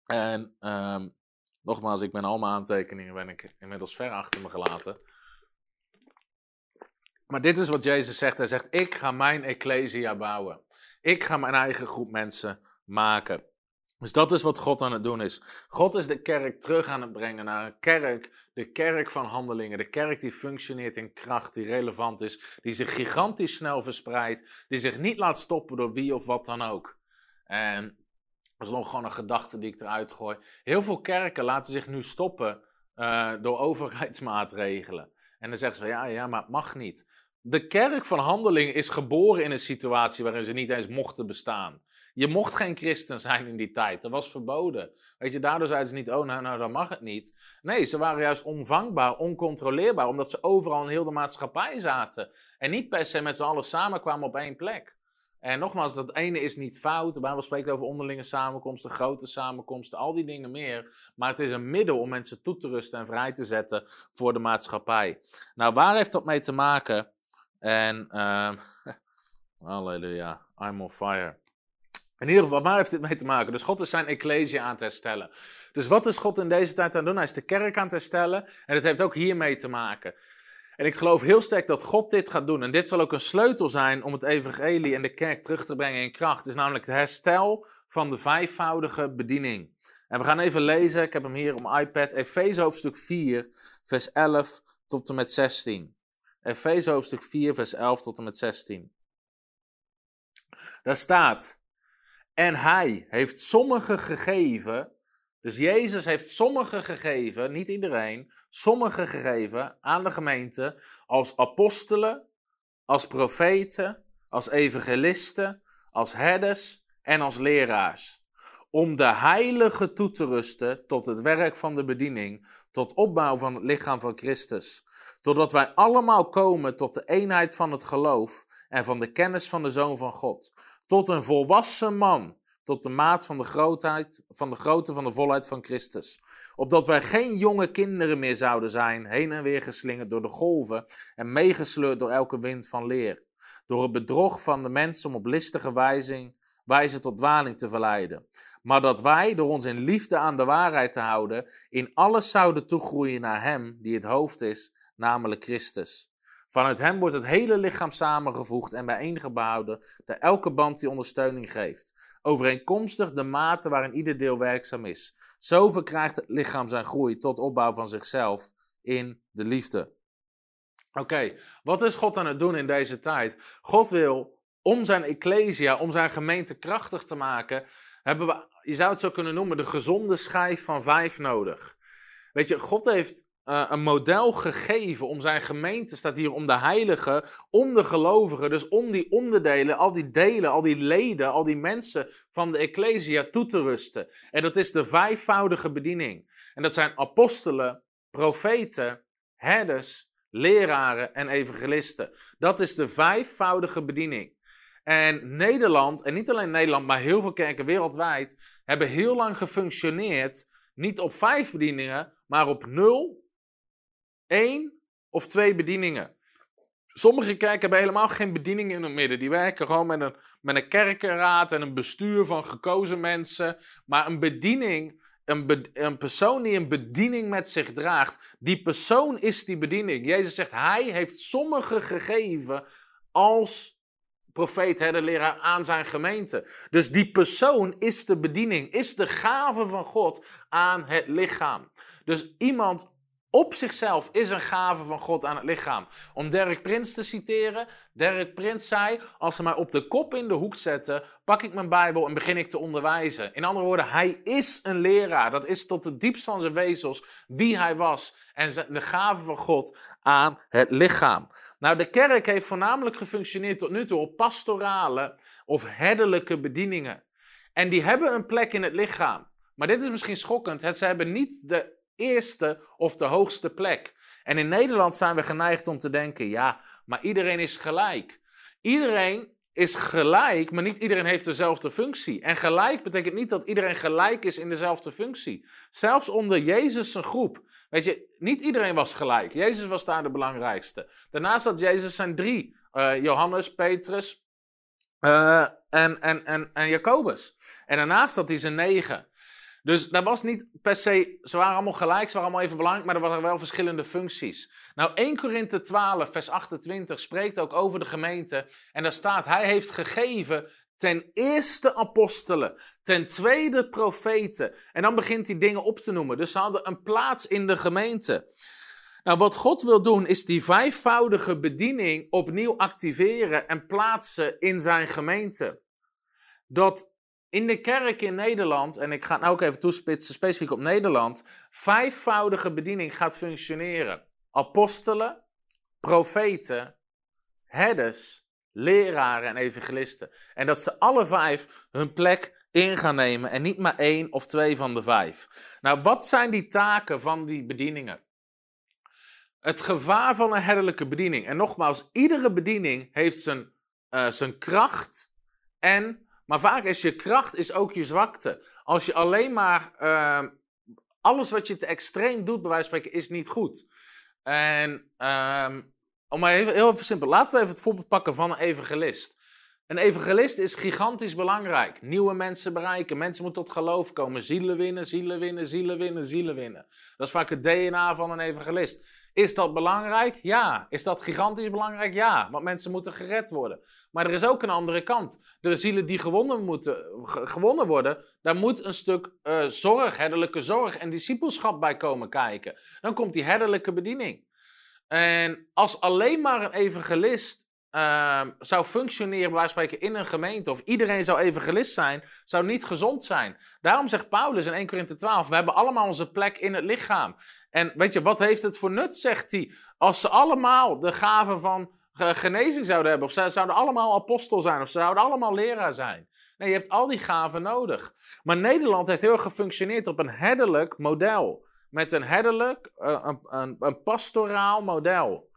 En um, nogmaals, ik ben al mijn aantekeningen ben ik inmiddels ver achter me gelaten. Maar dit is wat Jezus zegt. Hij zegt, ik ga mijn ecclesia bouwen. Ik ga mijn eigen groep mensen maken. Dus dat is wat God aan het doen is. God is de kerk terug aan het brengen naar een kerk, de kerk van handelingen. De kerk die functioneert in kracht, die relevant is, die zich gigantisch snel verspreidt, die zich niet laat stoppen door wie of wat dan ook. En dat is nog gewoon een gedachte die ik eruit gooi. Heel veel kerken laten zich nu stoppen uh, door overheidsmaatregelen. En dan zeggen ze ja, ja, maar het mag niet. De kerk van handelingen is geboren in een situatie waarin ze niet eens mochten bestaan. Je mocht geen christen zijn in die tijd. Dat was verboden. Weet je, daardoor zeiden ze niet, oh, nou, nou, dan mag het niet. Nee, ze waren juist onvangbaar, oncontroleerbaar, omdat ze overal in heel de maatschappij zaten. En niet per se met z'n allen samenkwamen op één plek. En nogmaals, dat ene is niet fout. De Bijbel spreekt over onderlinge samenkomsten, grote samenkomsten, al die dingen meer. Maar het is een middel om mensen toe te rusten en vrij te zetten voor de maatschappij. Nou, waar heeft dat mee te maken? En, uh, halleluja, I'm on fire. In ieder geval, waar heeft dit mee te maken? Dus God is zijn ecclesia aan het herstellen. Dus wat is God in deze tijd aan het doen? Hij is de kerk aan het herstellen. En het heeft ook hiermee te maken. En ik geloof heel sterk dat God dit gaat doen. En dit zal ook een sleutel zijn om het evangelie en de kerk terug te brengen in kracht. Het is namelijk het herstel van de vijfvoudige bediening. En we gaan even lezen, ik heb hem hier op iPad, Efeze hoofdstuk 4, vers 11 tot en met 16. Efeze hoofdstuk 4, vers 11 tot en met 16. Daar staat, en hij heeft sommigen gegeven dus Jezus heeft sommigen gegeven, niet iedereen, sommigen gegeven aan de gemeente als apostelen, als profeten, als evangelisten, als herders en als leraars. Om de heilige toe te rusten tot het werk van de bediening, tot opbouw van het lichaam van Christus. Totdat wij allemaal komen tot de eenheid van het geloof en van de kennis van de Zoon van God. Tot een volwassen man tot de maat van de grootheid, van de grootte van de volheid van Christus. Opdat wij geen jonge kinderen meer zouden zijn, heen en weer geslingerd door de golven en meegesleurd door elke wind van leer. Door het bedrog van de mensen om op listige wijzing, wijze tot dwaling te verleiden. Maar dat wij, door ons in liefde aan de waarheid te houden, in alles zouden toegroeien naar Hem die het hoofd is, namelijk Christus. Vanuit hem wordt het hele lichaam samengevoegd en bijeengehouden, door elke band die ondersteuning geeft. Overeenkomstig de mate waarin ieder deel werkzaam is. Zo verkrijgt het lichaam zijn groei tot opbouw van zichzelf in de liefde. Oké, wat is God aan het doen in deze tijd? God wil om zijn ecclesia, om zijn gemeente krachtig te maken, hebben we, je zou het zo kunnen noemen, de gezonde schijf van vijf nodig. Weet je, God heeft eh, een model gegeven om zijn gemeente, staat hier om de heiligen, om de gelovigen, dus om die onderdelen, al die delen, al die leden, al die mensen van de Ecclesia toe te rusten. En dat is de vijfvoudige bediening. En dat zijn apostelen, profeten, herders, leraren en evangelisten. Dat is de vijfvoudige bediening. En Nederland, en niet alleen Nederland, maar heel veel kerken wereldwijd, hebben heel lang gefunctioneerd, niet op vijf bedieningen, maar op nul, één of twee bedieningen. Sommige kerken hebben helemaal geen bediening in het midden. Die werken gewoon met een, met een kerkenraad en een bestuur van gekozen mensen. Maar een bediening een, een, persoon die een bediening met zich draagt, die persoon is die bediening. Jezus zegt, hij heeft sommigen gegeven als profeet, de leraar aan zijn gemeente. Dus die persoon is de bediening, is de gave van God aan het lichaam. Dus iemand op zichzelf is een gave van God aan het lichaam. Om Derek Prins te citeren. Derek Prins zei: Als ze mij op de kop in de hoek zetten, pak ik mijn Bijbel en begin ik te onderwijzen. In andere woorden, hij is een leraar. Dat is tot het diepst van zijn wezels wie hij was. En de gave van God aan het lichaam. Nou, de kerk heeft voornamelijk gefunctioneerd tot nu toe op pastorale of herderlijke bedieningen. En die hebben een plek in het lichaam. Maar dit is misschien schokkend. Het, ze hebben niet de eerste of de hoogste plek. En in Nederland zijn we geneigd om te denken: ja, maar iedereen is gelijk. Iedereen is gelijk, maar niet iedereen heeft dezelfde functie. En gelijk betekent niet dat iedereen gelijk is in dezelfde functie. Zelfs onder Jezus' zijn groep. Weet je, niet iedereen was gelijk. Jezus was daar de belangrijkste. Daarnaast had Jezus zijn drie: uh, Johannes, Petrus uh, en, en, en, en Jacobus. En daarnaast had hij zijn negen. Dus dat was niet per se, ze waren allemaal gelijk, ze waren allemaal even belangrijk, maar er waren wel verschillende functies. Nou, 1 Korinthe 12, vers 28 spreekt ook over de gemeente. En daar staat, hij heeft gegeven ten eerste apostelen, ten tweede profeten. En dan begint hij dingen op te noemen. Dus ze hadden een plaats in de gemeente. Nou, wat God wil doen, is die vijfvoudige bediening opnieuw activeren en plaatsen in zijn gemeente. Dat in de kerk in Nederland, en ik ga het nou ook even toespitsen specifiek op Nederland, vijfvoudige bediening gaat functioneren. Apostelen, profeten, herders, leraren en evangelisten. En dat ze alle vijf hun plek in gaan nemen en niet maar één of twee van de vijf. Nou, wat zijn die taken van die bedieningen? Het gevaar van een herderlijke bediening. En nogmaals, iedere bediening heeft zijn, uh, zijn kracht en maar vaak is je kracht is ook je zwakte. Als je alleen maar uh, alles wat je te extreem doet, bij wijze van spreken, is niet goed. En um, om maar even, heel even simpel, laten we even het voorbeeld pakken van een evangelist. Een evangelist is gigantisch belangrijk. Nieuwe mensen bereiken, mensen moeten tot geloof komen, zielen winnen, zielen winnen, zielen winnen, zielen winnen. Dat is vaak het DNA van een evangelist. Is dat belangrijk? Ja. Is dat gigantisch belangrijk? Ja. Want mensen moeten gered worden. Maar er is ook een andere kant. De zielen die gewonnen, moeten, gewonnen worden, daar moet een stuk uh, zorg, herderlijke zorg en discipelschap bij komen kijken. Dan komt die herderlijke bediening. En als alleen maar een evangelist uh, zou functioneren, bij spreken, in een gemeente, of iedereen zou evangelist zijn, zou niet gezond zijn. Daarom zegt Paulus in 1 Korinthe 12, we hebben allemaal onze plek in het lichaam. En weet je, wat heeft het voor nut, zegt hij, als ze allemaal de gaven van genezing zouden hebben, of ze zouden allemaal apostel zijn, of ze zouden allemaal leraar zijn. Nee, je hebt al die gaven nodig. Maar Nederland heeft heel erg gefunctioneerd op een herderlijk model. Met een herderlijk, uh, een, een, pastoraal model.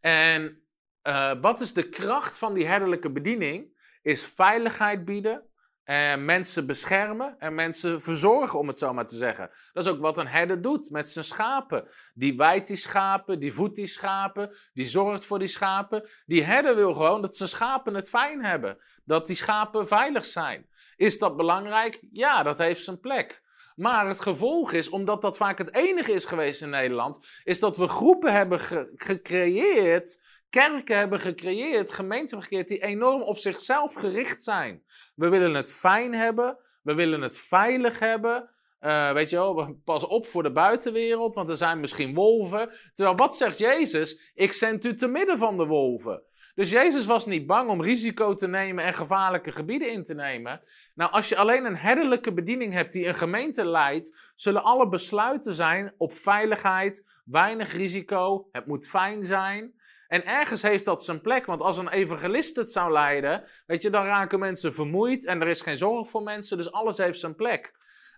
En uh, wat is de kracht van die herderlijke bediening? Is veiligheid bieden, en mensen beschermen en mensen verzorgen, om het zo maar te zeggen. Dat is ook wat een herder doet met zijn schapen. Die wijdt die schapen, die voedt die schapen, die zorgt voor die schapen. Die herder wil gewoon dat zijn schapen het fijn hebben. Dat die schapen veilig zijn. Is dat belangrijk? Ja, dat heeft zijn plek. Maar het gevolg is, omdat dat vaak het enige is geweest in Nederland, is dat we groepen hebben gecreëerd kerken hebben gecreëerd, gemeenten hebben gecreëerd die enorm op zichzelf gericht zijn. We willen het fijn hebben, we willen het veilig hebben. Uh, weet je wel, pas op voor de buitenwereld, want er zijn misschien wolven. Terwijl wat zegt Jezus? Ik zend u te midden van de wolven. Dus Jezus was niet bang om risico te nemen en gevaarlijke gebieden in te nemen. Nou, als je alleen een herderlijke bediening hebt die een gemeente leidt, zullen alle besluiten zijn op veiligheid, weinig risico, het moet fijn zijn. En ergens heeft dat zijn plek, want als een evangelist het zou leiden, weet je, dan raken mensen vermoeid en er is geen zorg voor mensen, dus alles heeft zijn plek.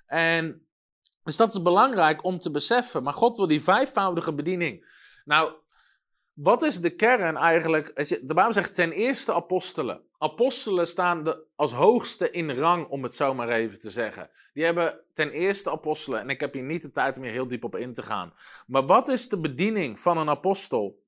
En dus dat is belangrijk om te beseffen. Maar God wil die vijfvoudige bediening. Nou, wat is de kern eigenlijk? De Bijbel zegt ten eerste apostelen. Apostelen staan de, als hoogste in rang, om het zo maar even te zeggen. Die hebben ten eerste apostelen. En ik heb hier niet de tijd om hier heel diep op in te gaan. Maar wat is de bediening van een apostel?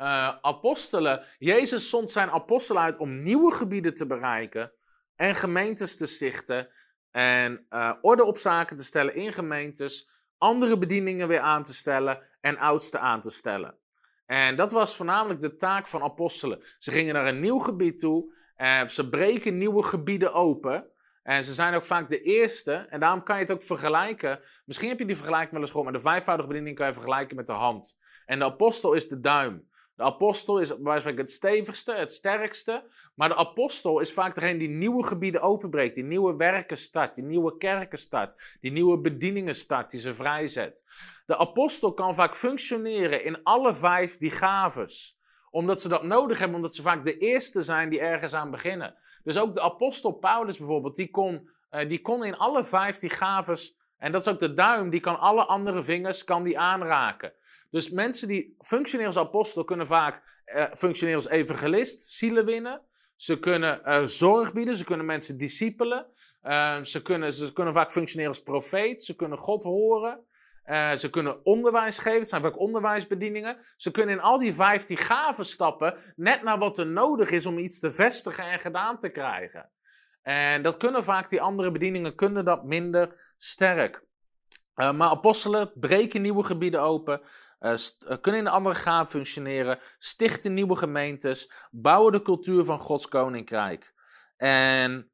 Uh, apostelen, Jezus zond zijn apostelen uit om nieuwe gebieden te bereiken en gemeentes te stichten en uh, orde op zaken te stellen in gemeentes, andere bedieningen weer aan te stellen en oudsten aan te stellen. En dat was voornamelijk de taak van apostelen. Ze gingen naar een nieuw gebied toe, uh, ze breken nieuwe gebieden open. En ze zijn ook vaak de eerste, en daarom kan je het ook vergelijken. Misschien heb je die vergelijking wel eens gehoord, maar de vijfvoudige bediening kan je vergelijken met de hand. En de apostel is de duim. De apostel is waarschijnlijk het stevigste, het sterkste. Maar de apostel is vaak degene die nieuwe gebieden openbreekt, die nieuwe werken start, die nieuwe kerken start, die nieuwe bedieningen start, die ze vrijzet. De apostel kan vaak functioneren in alle vijf die gaves omdat ze dat nodig hebben, omdat ze vaak de eerste zijn die ergens aan beginnen. Dus ook de apostel Paulus bijvoorbeeld, die kon, uh, die kon in alle vijf die gaves, en dat is ook de duim, die kan alle andere vingers kan die aanraken. Dus mensen die functioneren als apostel kunnen vaak uh, functioneren als evangelist, zielen winnen. Ze kunnen uh, zorg bieden, ze kunnen mensen discipelen. Uh, ze, kunnen, ze kunnen vaak functioneren als profeet, ze kunnen God horen. ze kunnen onderwijs geven, zijn vaak onderwijsbedieningen. Ze kunnen in al die vijftien gaven stappen, net naar wat er nodig is om iets te vestigen en gedaan te krijgen. En dat kunnen vaak, die andere bedieningen kunnen dat minder sterk. maar apostelen breken nieuwe gebieden open. Uh, kunnen in andere gaven functioneren, stichten nieuwe gemeentes, bouwen de cultuur van Gods koninkrijk. En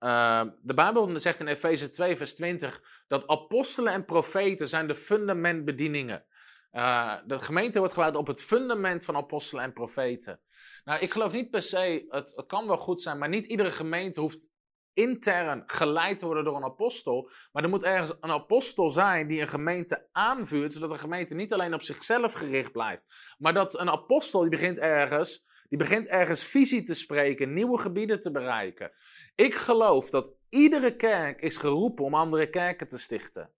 uh, de Bijbel zegt in Efeze 2, vers 20 dat apostelen en profeten zijn de fundamentbedieningen. Uh, de gemeente wordt gebouwd op het fundament van apostelen en profeten. Nou, ik geloof niet per se, het kan wel goed zijn, maar niet iedere gemeente hoeft intern geleid worden door een apostel. Maar er moet ergens een apostel zijn die een gemeente aanvuurt, zodat een gemeente niet alleen op zichzelf gericht blijft. Maar dat een apostel die begint ergens, die begint ergens visie te spreken, nieuwe gebieden te bereiken. Ik geloof dat iedere kerk is geroepen om andere kerken te stichten.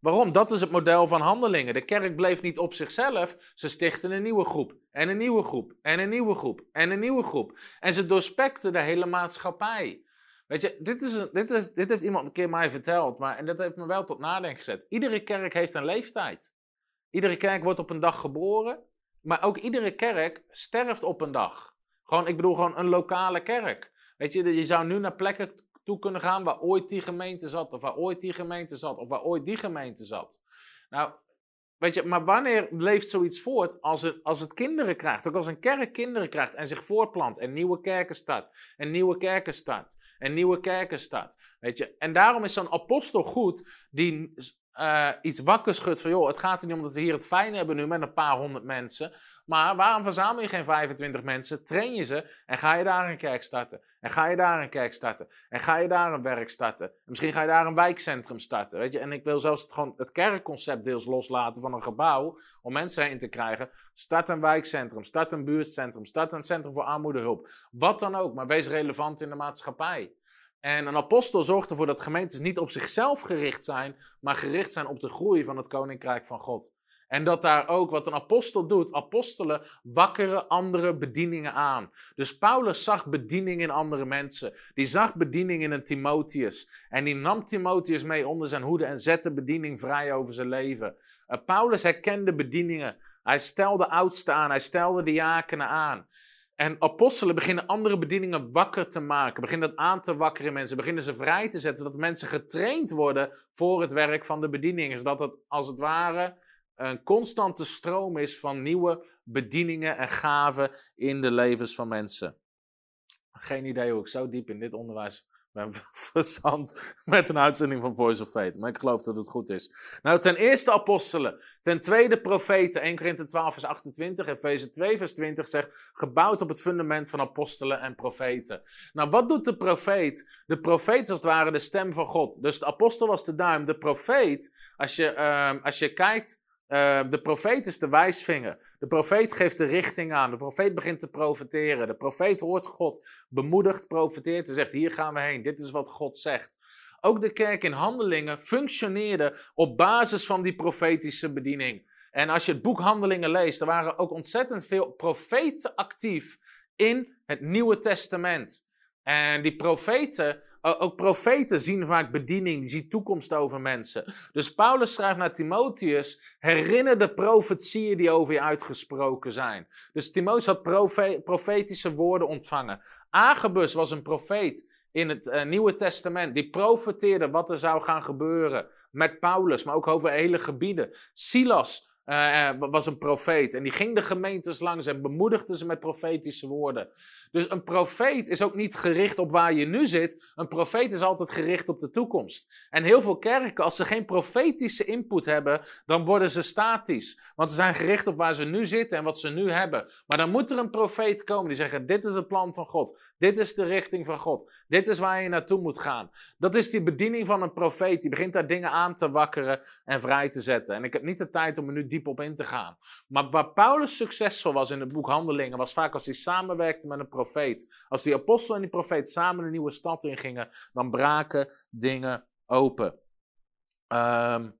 Waarom? Dat is het model van handelingen. De kerk bleef niet op zichzelf. Ze stichten een nieuwe groep. En een nieuwe groep. En een nieuwe groep. En een nieuwe groep. En ze doorspekten de hele maatschappij. Weet je, dit, is een, dit, is, dit heeft iemand een keer mij verteld, maar, en dat heeft me wel tot nadenken gezet. Iedere kerk heeft een leeftijd. Iedere kerk wordt op een dag geboren, maar ook iedere kerk sterft op een dag. Gewoon, ik bedoel gewoon een lokale kerk. Weet je, je zou nu naar plekken toe kunnen gaan waar ooit die gemeente zat, of waar ooit die gemeente zat, of waar ooit die gemeente zat. Nou, Weet je, maar wanneer leeft zoiets voort als het, als het kinderen krijgt? Ook als een kerk kinderen krijgt en zich voortplant en nieuwe kerken start. En nieuwe kerken start. En nieuwe kerken start. Weet je, en daarom is zo'n apostel goed die uh, iets wakker schudt van... joh, het gaat er niet om dat we hier het fijn hebben nu met een paar honderd mensen... Maar waarom verzamel je geen 25 mensen? Train je ze en ga je daar een kerk starten. En ga je daar een kerk starten. En ga je daar een werk starten. En misschien ga je daar een wijkcentrum starten. Weet je? En ik wil zelfs het, gewoon het kerkconcept deels loslaten van een gebouw. Om mensen heen te krijgen. Start een wijkcentrum. Start een buurtcentrum. Start een centrum voor armoedehulp. Wat dan ook. Maar wees relevant in de maatschappij. En een apostel zorgt ervoor dat gemeentes niet op zichzelf gericht zijn, maar gericht zijn op de groei van het koninkrijk van God. En dat daar ook wat een apostel doet, apostelen wakkeren andere bedieningen aan. Dus Paulus zag bediening in andere mensen. Die zag bediening in een Timotheus. En die nam Timotheus mee onder zijn hoede en zette bediening vrij over zijn leven. Uh, Paulus herkende bedieningen. Hij stelde oudsten aan, hij stelde diakenen aan. En apostelen beginnen andere bedieningen wakker te maken, beginnen dat aan te wakkeren mensen, beginnen ze vrij te zetten, zodat mensen getraind worden voor het werk van de bediening. Zodat het als het ware een constante stroom is van nieuwe bedieningen en gaven in de levens van mensen. Geen idee hoe ik zo diep in dit onderwijs ben verzand met een uitzending van Voice of Faith. Maar ik geloof dat het goed is. Nou, ten eerste apostelen. Ten tweede profeten. 1 Korinthe 12 vers 28. Efeze 2 vers 20 zegt... Gebouwd op het fundament van apostelen en profeten. Nou, wat doet de profeet? De profeet als het ware de stem van God. Dus de apostel was de duim. De profeet, als je, uh, als je kijkt uh, de profeet is de wijsvinger. De profeet geeft de richting aan. De profeet begint te profeteren. De profeet hoort God, bemoedigt, profeteert en zegt: Hier gaan we heen. Dit is wat God zegt. Ook de kerk in handelingen functioneerde op basis van die profetische bediening. En als je het boek Handelingen leest, er waren ook ontzettend veel profeten actief in het Nieuwe Testament. En die profeten ook profeten zien vaak bediening, die zien toekomst over mensen. Dus Paulus schrijft naar Timotheus: herinner de profetieën die over je uitgesproken zijn. Dus Timotheus had profetische woorden ontvangen. Agabus was een profeet in het uh, Nieuwe Testament. Die profeteerde wat er zou gaan gebeuren met Paulus, maar ook over hele gebieden. Silas uh, was een profeet en die ging de gemeentes langs en bemoedigde ze met profetische woorden. Dus een profeet is ook niet gericht op waar je nu zit. Een profeet is altijd gericht op de toekomst. En heel veel kerken, als ze geen profetische input hebben, dan worden ze statisch. Want ze zijn gericht op waar ze nu zitten en wat ze nu hebben. Maar dan moet er een profeet komen die zegt: Dit is het plan van God. Dit is de richting van God. Dit is waar je naartoe moet gaan. Dat is die bediening van een profeet. Die begint daar dingen aan te wakkeren en vrij te zetten. En ik heb niet de tijd om er nu diep op in te gaan. Maar waar Paulus succesvol was in het boek Handelingen, was vaak als hij samenwerkte met een profeet. Als die apostel en die profeet samen een nieuwe stad ingingen, dan braken dingen open. Um,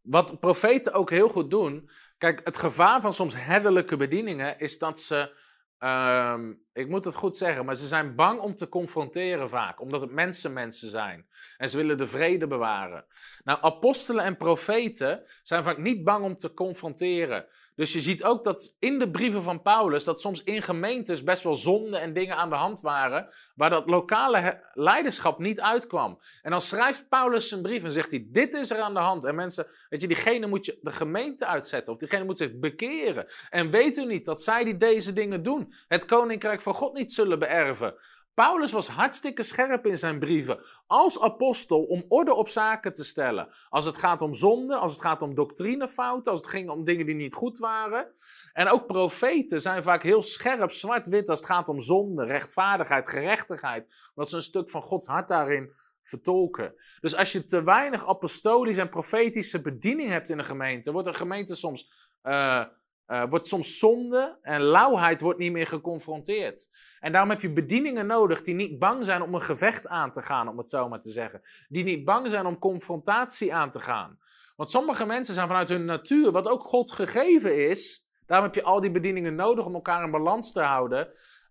wat profeten ook heel goed doen. Kijk, het gevaar van soms herderlijke bedieningen is dat ze. Um, ik moet het goed zeggen, maar ze zijn bang om te confronteren vaak, omdat het mensen mensen zijn. En ze willen de vrede bewaren. Nou, apostelen en profeten zijn vaak niet bang om te confronteren. Dus je ziet ook dat in de brieven van Paulus, dat soms in gemeentes best wel zonden en dingen aan de hand waren, waar dat lokale leiderschap niet uitkwam. En dan schrijft Paulus zijn brief en zegt hij, dit is er aan de hand. En mensen, weet je, diegene moet je de gemeente uitzetten, of diegene moet zich bekeren. En weet u niet dat zij die deze dingen doen, het koninkrijk van God niet zullen beërven. Paulus was hartstikke scherp in zijn brieven als apostel om orde op zaken te stellen. Als het gaat om zonde, als het gaat om doctrinefouten, als het ging om dingen die niet goed waren. En ook profeten zijn vaak heel scherp, zwart-wit als het gaat om zonde, rechtvaardigheid, gerechtigheid. Omdat ze een stuk van Gods hart daarin vertolken. Dus als je te weinig apostolische en profetische bediening hebt in een gemeente, wordt een gemeente soms, uh, uh, wordt soms zonde en lauwheid wordt niet meer geconfronteerd. En daarom heb je bedieningen nodig die niet bang zijn om een gevecht aan te gaan, om het zo maar te zeggen. Die niet bang zijn om confrontatie aan te gaan. Want sommige mensen zijn vanuit hun natuur, wat ook God gegeven is, daarom heb je al die bedieningen nodig om elkaar in balans te houden,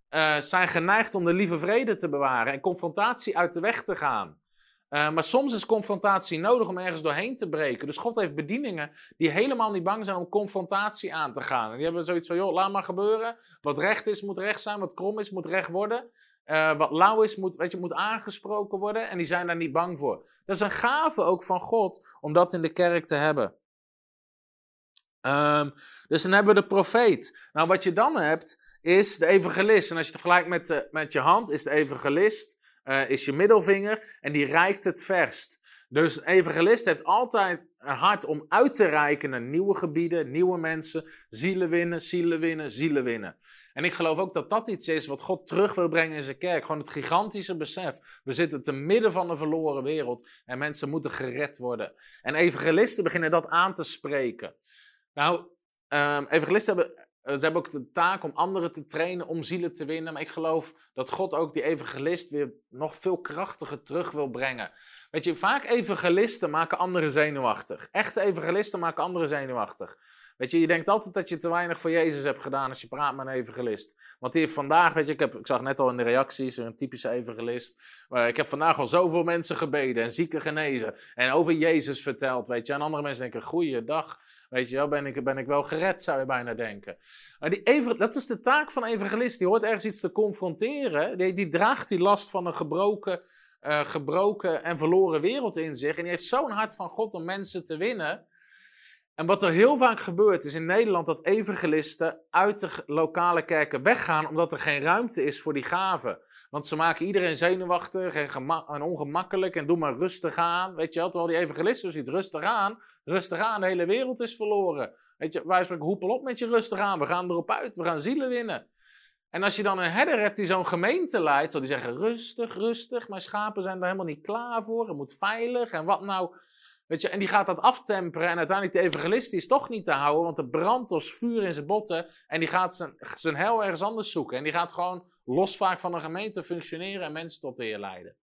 uh, zijn geneigd om de lieve vrede te bewaren en confrontatie uit de weg te gaan. Uh, maar soms is confrontatie nodig om ergens doorheen te breken. Dus God heeft bedieningen die helemaal niet bang zijn om confrontatie aan te gaan. En die hebben zoiets van, joh, laat maar gebeuren. Wat recht is, moet recht zijn. Wat krom is, moet recht worden. Uh, wat lauw is, moet, weet je, moet aangesproken worden. En die zijn daar niet bang voor. Dat is een gave ook van God om dat in de kerk te hebben. Um, dus dan hebben we de profeet. Nou, wat je dan hebt, is de evangelist. En als je het vergelijkt met, de, met je hand, is de evangelist uh, is je middelvinger en die reikt het verst. Dus een evangelist heeft altijd een hart om uit te reiken naar nieuwe gebieden, nieuwe mensen, zielen winnen, zielen winnen, zielen winnen. En ik geloof ook dat dat iets is wat God terug wil brengen in zijn kerk. Gewoon het gigantische besef. We zitten te midden van een verloren wereld en mensen moeten gered worden. En evangelisten beginnen dat aan te spreken. Nou, um, evangelisten hebben eh, ze hebben ook de taak om anderen te trainen om zielen te winnen. Maar ik geloof dat God ook die evangelist weer nog veel krachtiger terug wil brengen. Weet je, vaak evangelisten maken anderen zenuwachtig. Echte evangelisten maken anderen zenuwachtig. Weet je, je denkt altijd dat je te weinig voor Jezus hebt gedaan als je praat met een evangelist. Want die heeft vandaag, weet je, ik, heb, ik zag net al in de reacties, een typische evangelist. Ik heb vandaag al zoveel mensen gebeden en zieken genezen. En over Jezus verteld, weet je. En andere mensen denken, goeiedag. Weet je wel, ben ik, ben ik wel gered, zou je bijna denken. Maar die dat is de taak van evangelist. Die hoort ergens iets te confronteren. Die, die draagt die last van een gebroken, uh, gebroken en verloren wereld in zich. En die heeft zo'n hart van God om mensen te winnen. En wat er heel vaak gebeurt is in Nederland dat evangelisten uit de lokale kerken weggaan omdat er geen ruimte is voor die gaven. Want ze maken iedereen zenuwachtig en, ongemakkelijk en doe maar rustig aan. Weet je wel, terwijl die evangelist ziet, rustig aan, rustig aan, de hele wereld is verloren. Weet je, wij spreken, hoepel op met je rustig aan, we gaan erop uit, we gaan zielen winnen. En als je dan een herder hebt die zo'n gemeente leidt, zal die zeggen, rustig, rustig, mijn schapen zijn er helemaal niet klaar voor, het moet veilig en wat nou... Weet je, en die gaat dat aftemperen en uiteindelijk de evangelist is toch niet te houden, want er brandt als vuur in zijn botten en die gaat zijn, zijn hel ergens anders zoeken. En die gaat gewoon los vaak van een gemeente functioneren en mensen tot de Heer leiden.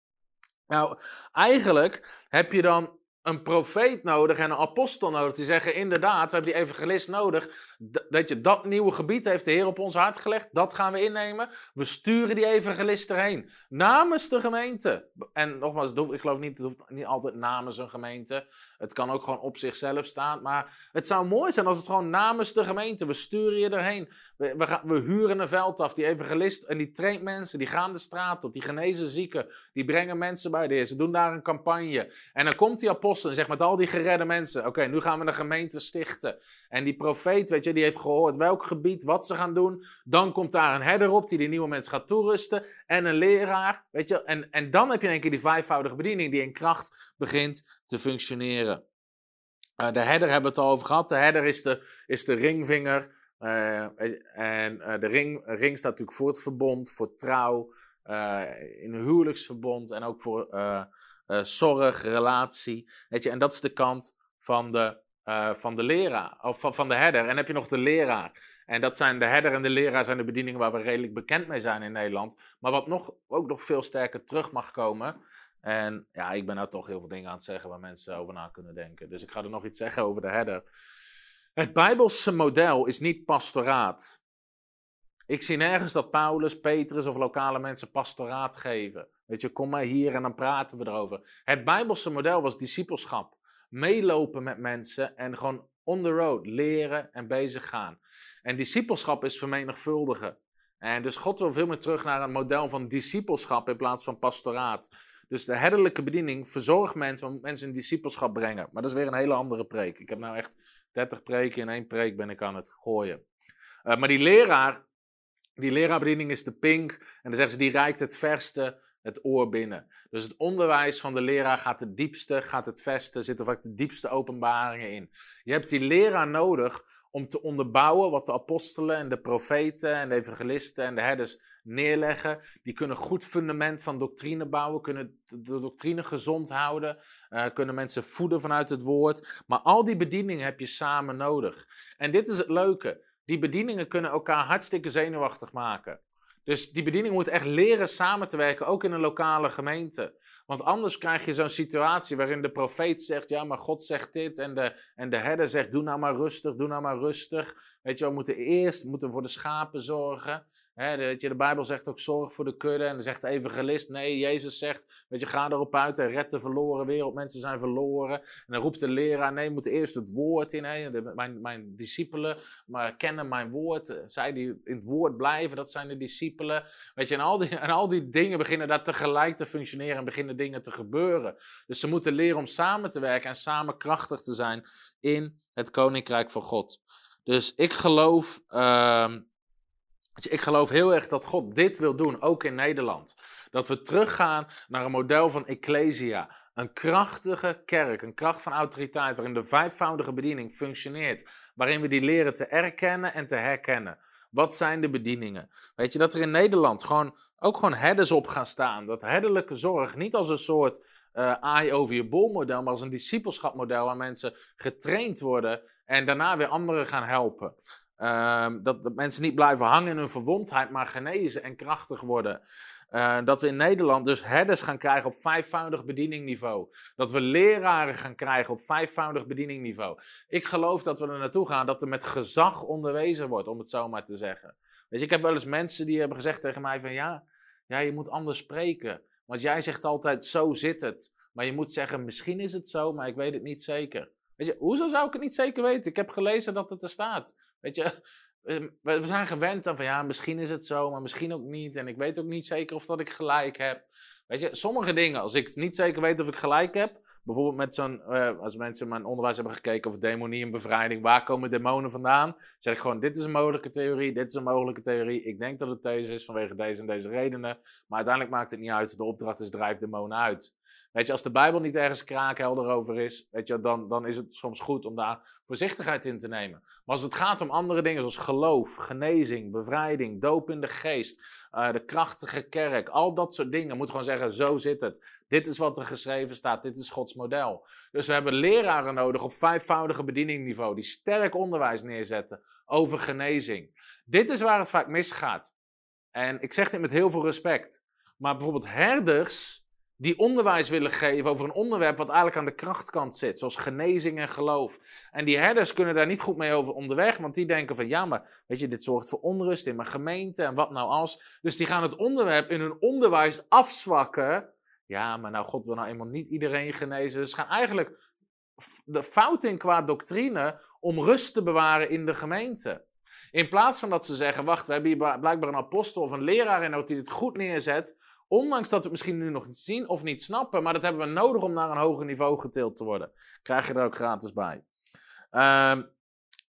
Nou, eigenlijk heb je dan een profeet nodig en een apostel nodig. Die zeggen inderdaad, we hebben die evangelist nodig. Dat je dat nieuwe gebied heeft de Heer op ons hart gelegd. Dat gaan we innemen. We sturen die evangelist erheen. Namens de gemeente. En nogmaals, ik geloof niet, het hoeft niet altijd namens een gemeente. Het kan ook gewoon op zichzelf staan. Maar het zou mooi zijn als het gewoon namens de gemeente. We sturen je erheen. We, we, gaan, we huren een veld af. Die evangelist en die traint mensen. Die gaan de straat op. Die genezen zieken. Die brengen mensen bij de Heer. Ze doen daar een campagne. En dan komt die apostel en zegt met al die geredde mensen. Oké, nu gaan we een gemeente stichten. En die profeet, weet je, die heeft gehoord welk gebied, wat ze gaan doen. Dan komt daar een herder op die die nieuwe mensen gaat toerusten. En een leraar, weet je. En, en dan heb je in keer die vijfvoudige bediening die in kracht begint te functioneren. Uh, de herder hebben we het al over gehad. De herder is de, is de ringvinger. Uh, en uh, de ring, ring staat natuurlijk voor het verbond, voor trouw, in een huwelijksverbond en ook voor zorg, relatie. Weet je, en dat is de kant van de van de leraar, of van, van de herder. En dan heb je nog de leraar. En dat zijn de herder en de leraar zijn de bedieningen waar we redelijk bekend mee zijn in Nederland. Maar wat nog, ook nog veel sterker terug mag komen. En ja, ik ben nou toch heel veel dingen aan het zeggen waar mensen over na kunnen denken. Dus ik ga er nog iets zeggen over de herder. Het Bijbelse model is niet pastoraat. Ik zie nergens dat Paulus, Petrus of lokale mensen pastoraat geven. Weet je, kom maar hier en dan praten we erover. Het Bijbelse model was discipelschap meelopen met mensen en gewoon on the road leren en bezig gaan. En discipelschap is vermenigvuldigen. En dus God wil veel meer terug naar een model van discipelschap in plaats van pastoraat. Dus de herderlijke bediening verzorgt mensen, want mensen in discipelschap brengen. Maar dat is weer een hele andere preek. Ik heb nou echt 30 preken in één preek ben ik aan het gooien. Uh, maar die leraar, die leraarbediening is de pink. En dan zeggen ze, die reikt het verste het oor binnen. Dus het onderwijs van de leraar gaat het diepste, gaat het verste, zitten vaak de diepste openbaringen in. Je hebt die leraar nodig om te onderbouwen wat de apostelen en de profeten en de evangelisten en de herders neerleggen. Die kunnen goed fundament van doctrine bouwen, kunnen de doctrine gezond houden, uh, kunnen mensen voeden vanuit het woord. Maar al die bedieningen heb je samen nodig. En dit is het leuke. Die bedieningen kunnen elkaar hartstikke zenuwachtig maken. Dus die bediening moet echt leren samen te werken, ook in een lokale gemeente. Want anders krijg je zo'n situatie waarin de profeet zegt, ja, maar God zegt dit. En de, en de herder zegt, doe nou maar rustig, doe nou maar rustig. Weet je, we moeten eerst moeten voor de schapen zorgen. De, je, de Bijbel zegt ook zorg voor de kudde. En dan zegt de evangelist, nee, Jezus zegt, weet je, ga erop uit en red de verloren wereld. Mensen zijn verloren. En dan roept de leraar, nee, moet eerst het woord in. Mijn, mijn discipelen maar kennen mijn woord. Zij die in het woord blijven, dat zijn de discipelen. Weet je, en al, die, en al die dingen beginnen daar tegelijk te functioneren en beginnen dingen te gebeuren. Dus ze moeten leren om samen te werken en samen krachtig te zijn in het koninkrijk van God. Dus ik geloof... Uh, ik geloof heel erg dat God dit wil doen, ook in Nederland. Dat we teruggaan naar een model van Ecclesia. Een krachtige kerk, een kracht van autoriteit, waarin de vijfvoudige bediening functioneert. Waarin we die leren te erkennen en te herkennen. Wat zijn de bedieningen? Weet je, dat er in Nederland gewoon, ook gewoon herders op gaan staan. Dat herderlijke zorg niet als een soort uh, over je bol model, maar als een discipelschapmodel waar mensen getraind worden en daarna weer anderen gaan helpen. Ehm, dat, mensen niet blijven hangen in hun verwondheid, maar genezen en krachtig worden. Uh, dat we in Nederland dus herders gaan krijgen op vijfvoudig bedieningsniveau. Dat we leraren gaan krijgen op vijfvoudig bedieningsniveau. Ik geloof dat we er naartoe gaan dat er met gezag onderwezen wordt, om het zo maar te zeggen. Weet je, ik heb wel eens mensen die hebben gezegd tegen mij van ja, ja, je moet anders spreken. Want jij zegt altijd zo zit het. Maar je moet zeggen misschien is het zo, maar ik weet het niet zeker. Weet je, hoezo zou ik het niet zeker weten? Ik heb gelezen dat het er staat. Weet je, we zijn gewend aan van ja, misschien is het zo, maar misschien ook niet. En ik weet ook niet zeker of dat ik gelijk heb. Weet je, sommige dingen, als ik niet zeker weet of ik gelijk heb, bijvoorbeeld met zo'n, eh, als mensen mijn onderwijs hebben gekeken over demonie en bevrijding, waar komen demonen vandaan? Zeg ik gewoon, dit is een mogelijke theorie, dit is een mogelijke theorie. Ik denk dat het deze is vanwege deze en deze redenen, maar uiteindelijk maakt het niet uit. De opdracht is drijf demonen uit. Weet je, als de Bijbel niet ergens kraakhelder over is, weet je, dan, dan is het soms goed om daar voorzichtigheid in te nemen. Maar als het gaat om andere dingen zoals geloof, genezing, bevrijding, doop in de geest, uh, de krachtige kerk, al dat soort dingen, moet gewoon zeggen, zo zit het. Dit is wat er geschreven staat, dit is Gods model. Dus we hebben leraren nodig op vijfvoudige bedieningsniveau, die sterk onderwijs neerzetten over genezing. Dit is waar het vaak misgaat. En ik zeg dit met heel veel respect. Maar bijvoorbeeld herders die onderwijs willen geven over een onderwerp wat eigenlijk aan de krachtkant zit, zoals genezing en geloof. En die herders kunnen daar niet goed mee over onderweg, want die denken van ja, maar weet je, dit zorgt voor onrust in mijn gemeente en wat nou als. Dus die gaan het onderwerp in hun onderwijs afzwakken. Ja, maar nou, God wil nou eenmaal niet iedereen genezen. Dus gaan eigenlijk de fout in qua doctrine om rust te bewaren in de gemeente. In plaats van dat ze zeggen, wacht, we hebben hier blijkbaar een apostel of een leraar in die het goed neerzet Ondanks dat we het misschien nu nog niet zien of niet snappen, maar dat hebben we nodig om naar een hoger niveau getild te worden. Krijg je er ook gratis bij. Uh,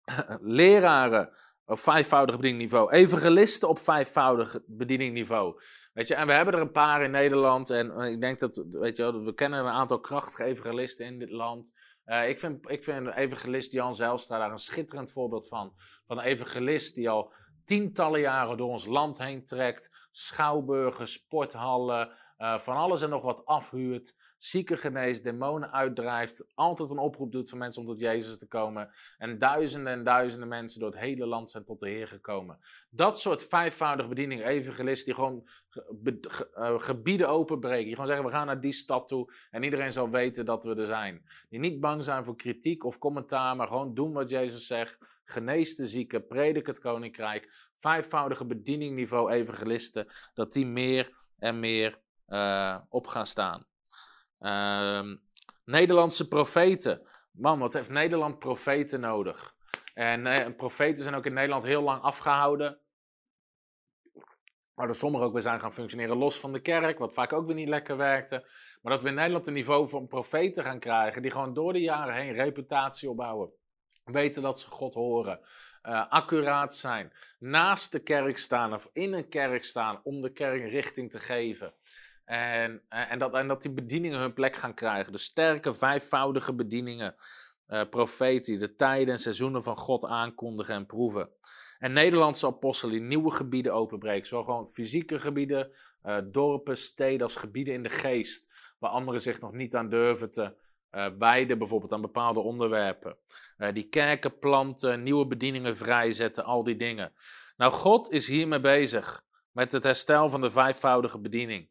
leraren op vijfvoudig bedieningsniveau. Evangelisten op vijfvoudig bedieningsniveau. Weet je, en we hebben er een paar in Nederland. En eh, ik denk dat, weet je, we kennen een aantal krachtige evangelisten in dit land. Uh, ik, vind, ik vind evangelist Jan Zijlstra daar een schitterend voorbeeld van. Van een evangelist die al tientallen jaren door ons land heen trekt. Schouwburgen, sporthallen, uh, van alles en nog wat afhuurt. Zieken geneest, demonen uitdrijft. Altijd een oproep doet voor mensen om tot Jezus te komen. En duizenden en duizenden mensen door het hele land zijn tot de Heer gekomen. Dat soort vijfvoudige bediening, evangelisten die gewoon uh, gebieden openbreken. Die gewoon zeggen, we gaan naar die stad toe en iedereen zal weten dat we er zijn. Die niet bang zijn voor kritiek of commentaar, maar gewoon doen wat Jezus zegt genees de zieken, predik het koninkrijk, vijfvoudige bedieningsniveau evangelisten, dat die meer en meer uh, op gaan staan. Uh, Nederlandse profeten. Man, wat heeft Nederland profeten nodig? En uh, profeten zijn ook in Nederland heel lang afgehouden. Maar er sommigen ook weer zijn gaan functioneren los van de kerk, wat vaak ook weer niet lekker werkte. Maar dat we in Nederland een niveau van profeten gaan krijgen, die gewoon door de jaren heen reputatie opbouwen weten dat ze God horen, uh, accuraat zijn, naast de kerk staan of in een kerk staan om de kerk richting te geven. En, eh, en, dat, en dat die bedieningen hun plek gaan krijgen. De sterke, vijfvoudige bedieningen, uh, profeten die de tijden en seizoenen van God aankondigen en proeven. En Nederlandse apostelen die nieuwe gebieden openbreken. Zo gewoon fysieke gebieden, dorpen, steden als gebieden in de geest. Waar anderen zich nog niet aan durven te uh, wijden, bijvoorbeeld aan bepaalde onderwerpen. Uh, die kerken planten, nieuwe bedieningen vrijzetten, al die dingen. Nou, God is hiermee bezig met het herstel van de vijfvoudige bediening.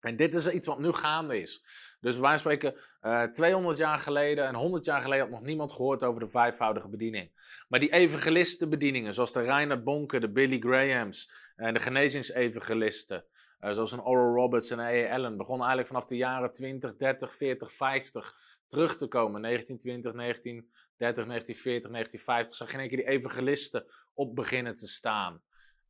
En dit is iets wat nu gaande is. Dus wij spreken uh, eh, 200 jaar geleden en 100 jaar geleden had nog niemand gehoord over de vijfvoudige bediening. Maar die evangelistenbedieningen, zoals de Reinhard Bonke, de Billy Grahams en de genezingsevangelisten, uh, zoals een Oral Roberts en A.A. Allen, begonnen eigenlijk vanaf de jaren 20, 30, 40, 50 terug te komen. 1920, 1930, 1940, 1950 zag je in één keer die evangelisten op beginnen te staan.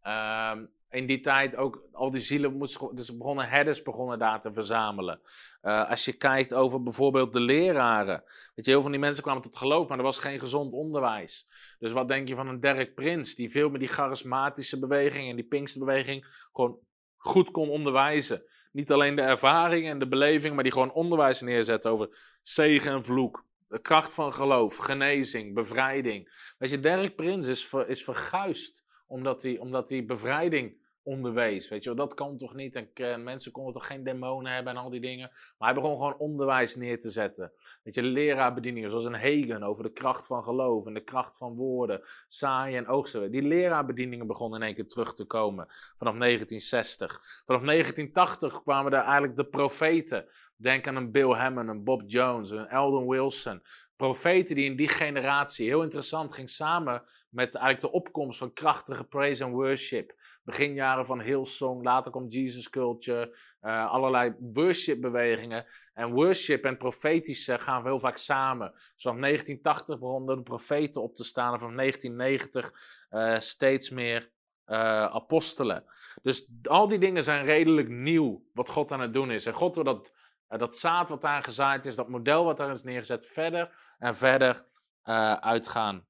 Uh, in die tijd ook al die zielen moesten, dus begonnen herders begonnen daar te verzamelen. Uh, als je kijkt over bijvoorbeeld de leraren. Weet je, heel veel van die mensen kwamen tot geloof, maar er was geen gezond onderwijs. Dus wat denk je van een Derek Prins, die veel met die charismatische beweging en die Pinksterbeweging gewoon goed kon onderwijzen. Niet alleen de ervaring en de beleving, maar die gewoon onderwijs neerzet over zegen en vloek. De kracht van geloof, genezing, bevrijding. Weet je, Derek Prins is, ver, is verguisd omdat hij, omdat hij bevrijding onderwees. Weet je wel, dat kan toch niet? En uh, mensen konden toch geen demonen hebben en al die dingen. Maar hij begon gewoon onderwijs neer te zetten. Weet je, leraarbedieningen zoals een Hegen over de kracht van geloof en de kracht van woorden, zaaien en oogsten. Die leraarbedieningen begonnen in één keer terug te komen vanaf 1960. Vanaf 1980 kwamen er eigenlijk de profeten. Denk aan een Bill Hammond, een Bob Jones, een Eldon Wilson. Profeten die in die generatie, heel interessant, ging samen met eigenlijk de opkomst van krachtige praise and worship. Beginjaren van Hillsong, later komt Jesus Culture, uh, allerlei worship-bewegingen. En worship en profetische gaan heel vaak samen. Zo van 1980 begonnen de profeten op te staan en van 1990 uh, steeds meer eh, apostelen. Dus al die dingen zijn redelijk nieuw wat God aan het doen is. En God wil dat, dat zaad wat daar gezaaid is, dat model wat daar is neergezet, verder en verder uh, uit gaan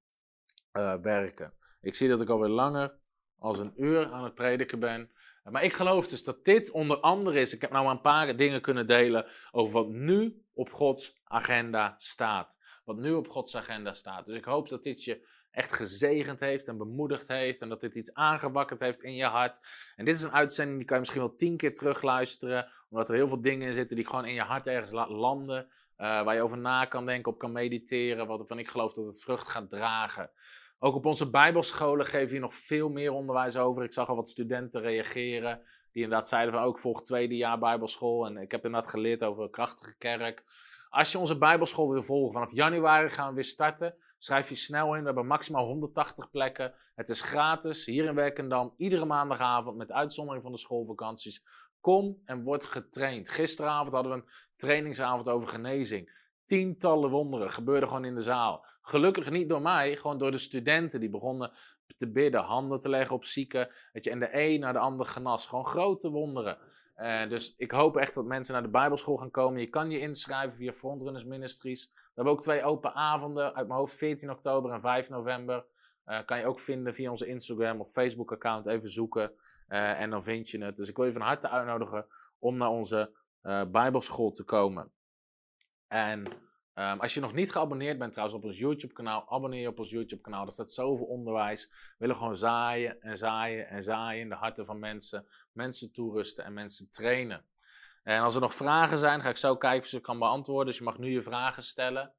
werken. Ik zie dat ik alweer langer als een uur aan het prediken ben. Maar ik geloof dus dat dit onder andere is. Ik heb nou een paar dingen kunnen delen over wat nu op Gods agenda staat. Wat nu op Gods agenda staat. Dus ik hoop dat dit je echt gezegend heeft en bemoedigd heeft. En dat dit iets aangewakkerd heeft in je hart. En dit is een uitzending die kan je misschien wel tien keer terugluisteren. Omdat er heel veel dingen in zitten die gewoon in je hart ergens landen. Uh, waar je over na kan denken, op kan mediteren. Waarvan ik geloof dat het vrucht gaat dragen. Ook op onze bijbelscholen geven we nog veel meer onderwijs over. Ik zag al wat studenten reageren. Die inderdaad zeiden van ook oh, volg tweede jaar bijbelschool. En ik heb inderdaad geleerd over een krachtige kerk. Als je onze bijbelschool wil volgen, vanaf januari gaan we weer starten. Schrijf je snel in. We hebben maximaal 180 plekken. Het is gratis, hier in Werkendam, iedere maandagavond met uitzondering van de schoolvakanties. Kom en word getraind. Gisteravond hadden we een trainingsavond over genezing. Tientallen wonderen gebeurden gewoon in de zaal. Gelukkig niet door mij, gewoon door de studenten die begonnen te bidden, handen te leggen op zieken. Weet je, en de een naar de ander genas. Gewoon grote wonderen. Uh, dus ik hoop echt dat mensen naar de Bijbelschool gaan komen. Je kan je inschrijven via Frontrunners Ministries. We hebben ook twee open avonden uit mijn hoofd, 14 oktober en 5 november. Uh, kan je ook vinden via onze Instagram of Facebook account. Even zoeken uh, en dan vind je het. Dus ik wil je van harte uitnodigen om naar onze Bijbelschool te komen. En um, als je nog niet geabonneerd bent trouwens op ons YouTube kanaal, abonneer je op ons YouTube kanaal. Er staat zoveel onderwijs. We willen gewoon zaaien en zaaien en zaaien in de harten van mensen. Mensen toerusten en mensen trainen. En als er nog vragen zijn, ga ik zo kijken of ze kan beantwoorden. Dus je mag nu je vragen stellen.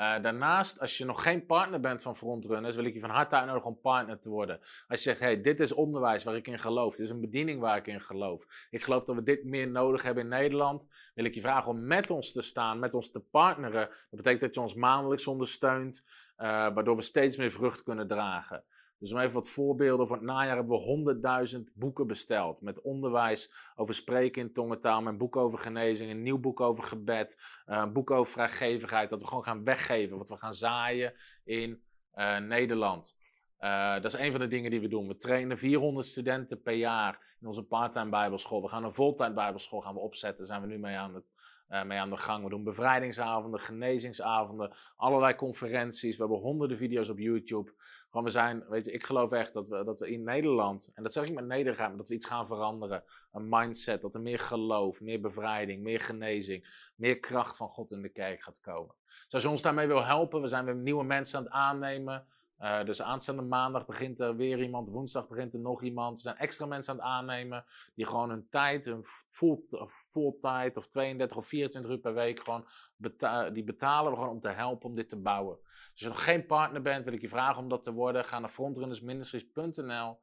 Uh, daarnaast, als je nog geen partner bent van Frontrunners, wil ik je van harte uitnodigen om partner te worden. Als je zegt, hey, dit is onderwijs waar ik in geloof, dit is een bediening waar ik in geloof. Ik geloof dat we dit meer nodig hebben in Nederland. Wil ik je vragen om met ons te staan, met ons te partneren. Dat betekent dat je ons maandelijks ondersteunt, uh, waardoor we steeds meer vrucht kunnen dragen. Dus om even wat voorbeelden. Voor het najaar hebben we 100.000 boeken besteld. Met onderwijs over spreken in tongentaal. Een boek over genezing. Een nieuw boek over gebed. Een boek over vrijgevigheid. Dat we gewoon gaan weggeven. Wat we gaan zaaien in uh, Nederland. Uh, dat is een van de dingen die we doen. We trainen 400 studenten per jaar in onze parttime bijbelschool. We gaan een fulltime bijbelschool gaan we opzetten. Daar zijn we nu mee aan, het, mee aan de gang. We doen bevrijdingsavonden, genezingsavonden, allerlei conferenties. We hebben honderden video's op YouTube. Gewoon we zijn, weet je, ik geloof echt dat we, dat we in Nederland, en dat zeg ik met Nederland, dat we iets gaan veranderen. Een mindset, dat er meer geloof, meer bevrijding, meer genezing, meer kracht van God in de kerk gaat komen. Dus als je ons daarmee wil helpen, we zijn weer nieuwe mensen aan het aannemen. Uh, dus aanstaande maandag begint er weer iemand, woensdag begint er nog iemand. Er zijn extra mensen aan het aannemen die gewoon hun tijd, hun full, full tijd of 32 of 24 uur per week gewoon die betalen we gewoon om te helpen om dit te bouwen. Als je nog geen partner bent, wil ik je vragen om dat te worden. Ga naar frontrunnersministries.nl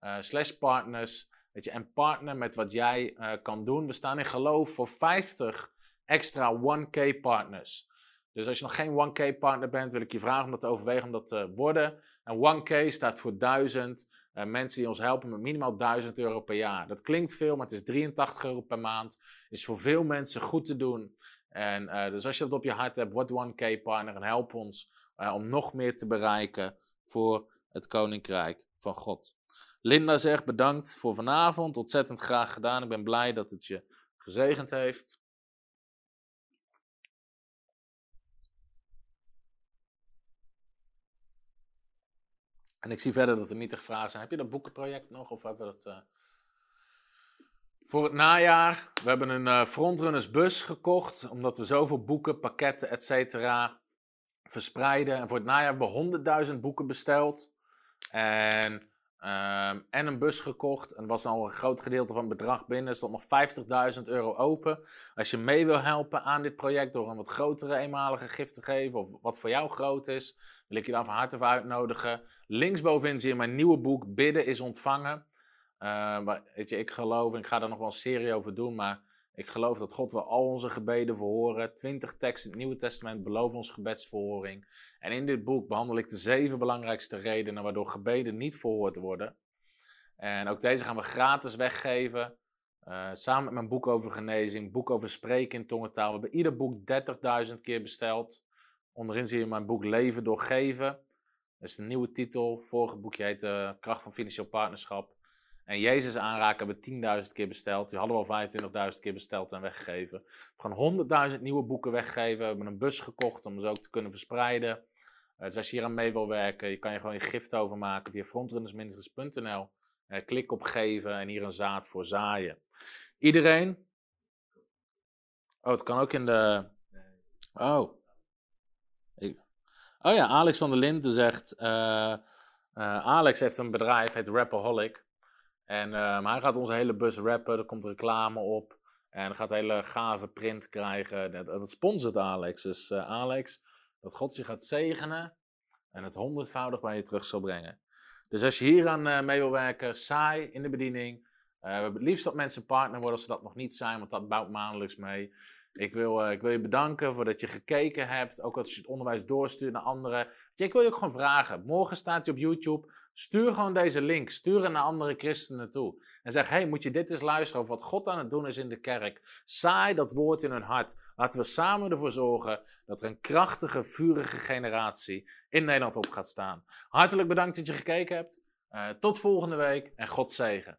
uh, slash partners. Je, en partner met wat jij uh, kan doen. We staan in geloof voor 50 extra 1K partners. Dus als je nog geen 1K partner bent, wil ik je vragen om dat te overwegen om dat te worden. En 1K staat voor 1000 uh, mensen die ons helpen met minimaal 1000 euro per jaar. Dat klinkt veel, maar het is 83 euro per maand. Is voor veel mensen goed te doen. En uh, dus als je dat op je hart hebt, word 1K partner en help ons uh, om nog meer te bereiken voor het Koninkrijk van God. Linda zegt bedankt voor vanavond, ontzettend graag gedaan. Ik ben blij dat het je gezegend heeft. En ik zie verder dat er niet echt vragen zijn. Heb je dat boekenproject nog? Of hebben we dat. Uh... Voor het najaar. We hebben een uh, Frontrunners bus gekocht. Omdat we zoveel boeken, pakketten, et cetera verspreiden. En voor het najaar hebben we 100.000 boeken besteld. En, um, en een bus gekocht. En was al een groot gedeelte van het bedrag binnen. Er stond nog 50.000 euro open. Als je mee wil helpen aan dit project door een wat grotere eenmalige gift te geven. Of wat voor jou groot is. Wil ik je dan van harte voor uitnodigen. Linksbovenin zie je mijn nieuwe boek Bidden is ontvangen. Uh, weet je, ik geloof, en ik ga daar nog wel een serie over doen, maar ik geloof dat God wel al onze gebeden verhoren. Twintig teksten in het Nieuwe Testament beloven ons gebedsverhoring. En in dit boek behandel ik de zeven belangrijkste redenen waardoor gebeden niet verhoord worden. En ook deze gaan we gratis weggeven. Uh, samen met mijn boek over genezing, boek over spreken in tongentaal. We hebben ieder boek 30.000 keer besteld. Onderin zie je mijn boek Leven door Geven. Dat is de nieuwe titel. Vorige boekje heet uh, Kracht van Financieel Partnerschap. En Jezus aanraken hebben we 10.000 keer besteld. Die hadden we al 25.000 keer besteld en weggegeven. We gaan 100.000 nieuwe boeken weggeven. We hebben een bus gekocht om ze ook te kunnen verspreiden. Uh, dus als je hier aan mee wil werken, je kan je gewoon je gift overmaken via frontrunnersministries.nl. Uh, klik op geven en hier een zaad voor zaaien. Iedereen? Oh, het kan ook in de. Oh. Oh ja, Alex van der Linden zegt. Uh, Alex heeft een bedrijf, heet Rapaholic. En uh, hij gaat onze hele bus rappen. Er komt reclame op. En gaat een hele gave print krijgen. Dat, dat sponsort Alex. Dus Alex, dat God je gaat zegenen. En het honderdvoudig bij je terug zal brengen. Dus als je hier aan mee wil werken, saai in de bediening. we hebben het liefst dat mensen partner worden als ze dat nog niet zijn, want dat bouwt maandelijks mee. Ik wil, uh, ik wil je bedanken voor dat je gekeken hebt. Ook als je het onderwijs doorstuurt naar anderen. Ik wil je ook gewoon vragen. Morgen staat hij op YouTube. Stuur gewoon deze link. Stuur hem naar andere christenen toe. En zeg, hey, moet je dit eens luisteren over wat God aan het doen is in de kerk. Saai dat woord in hun hart. Laten we samen ervoor zorgen dat er een krachtige, vurige generatie in Nederland op gaat staan. Hartelijk bedankt dat je gekeken hebt. Uh, tot volgende week en God zegen.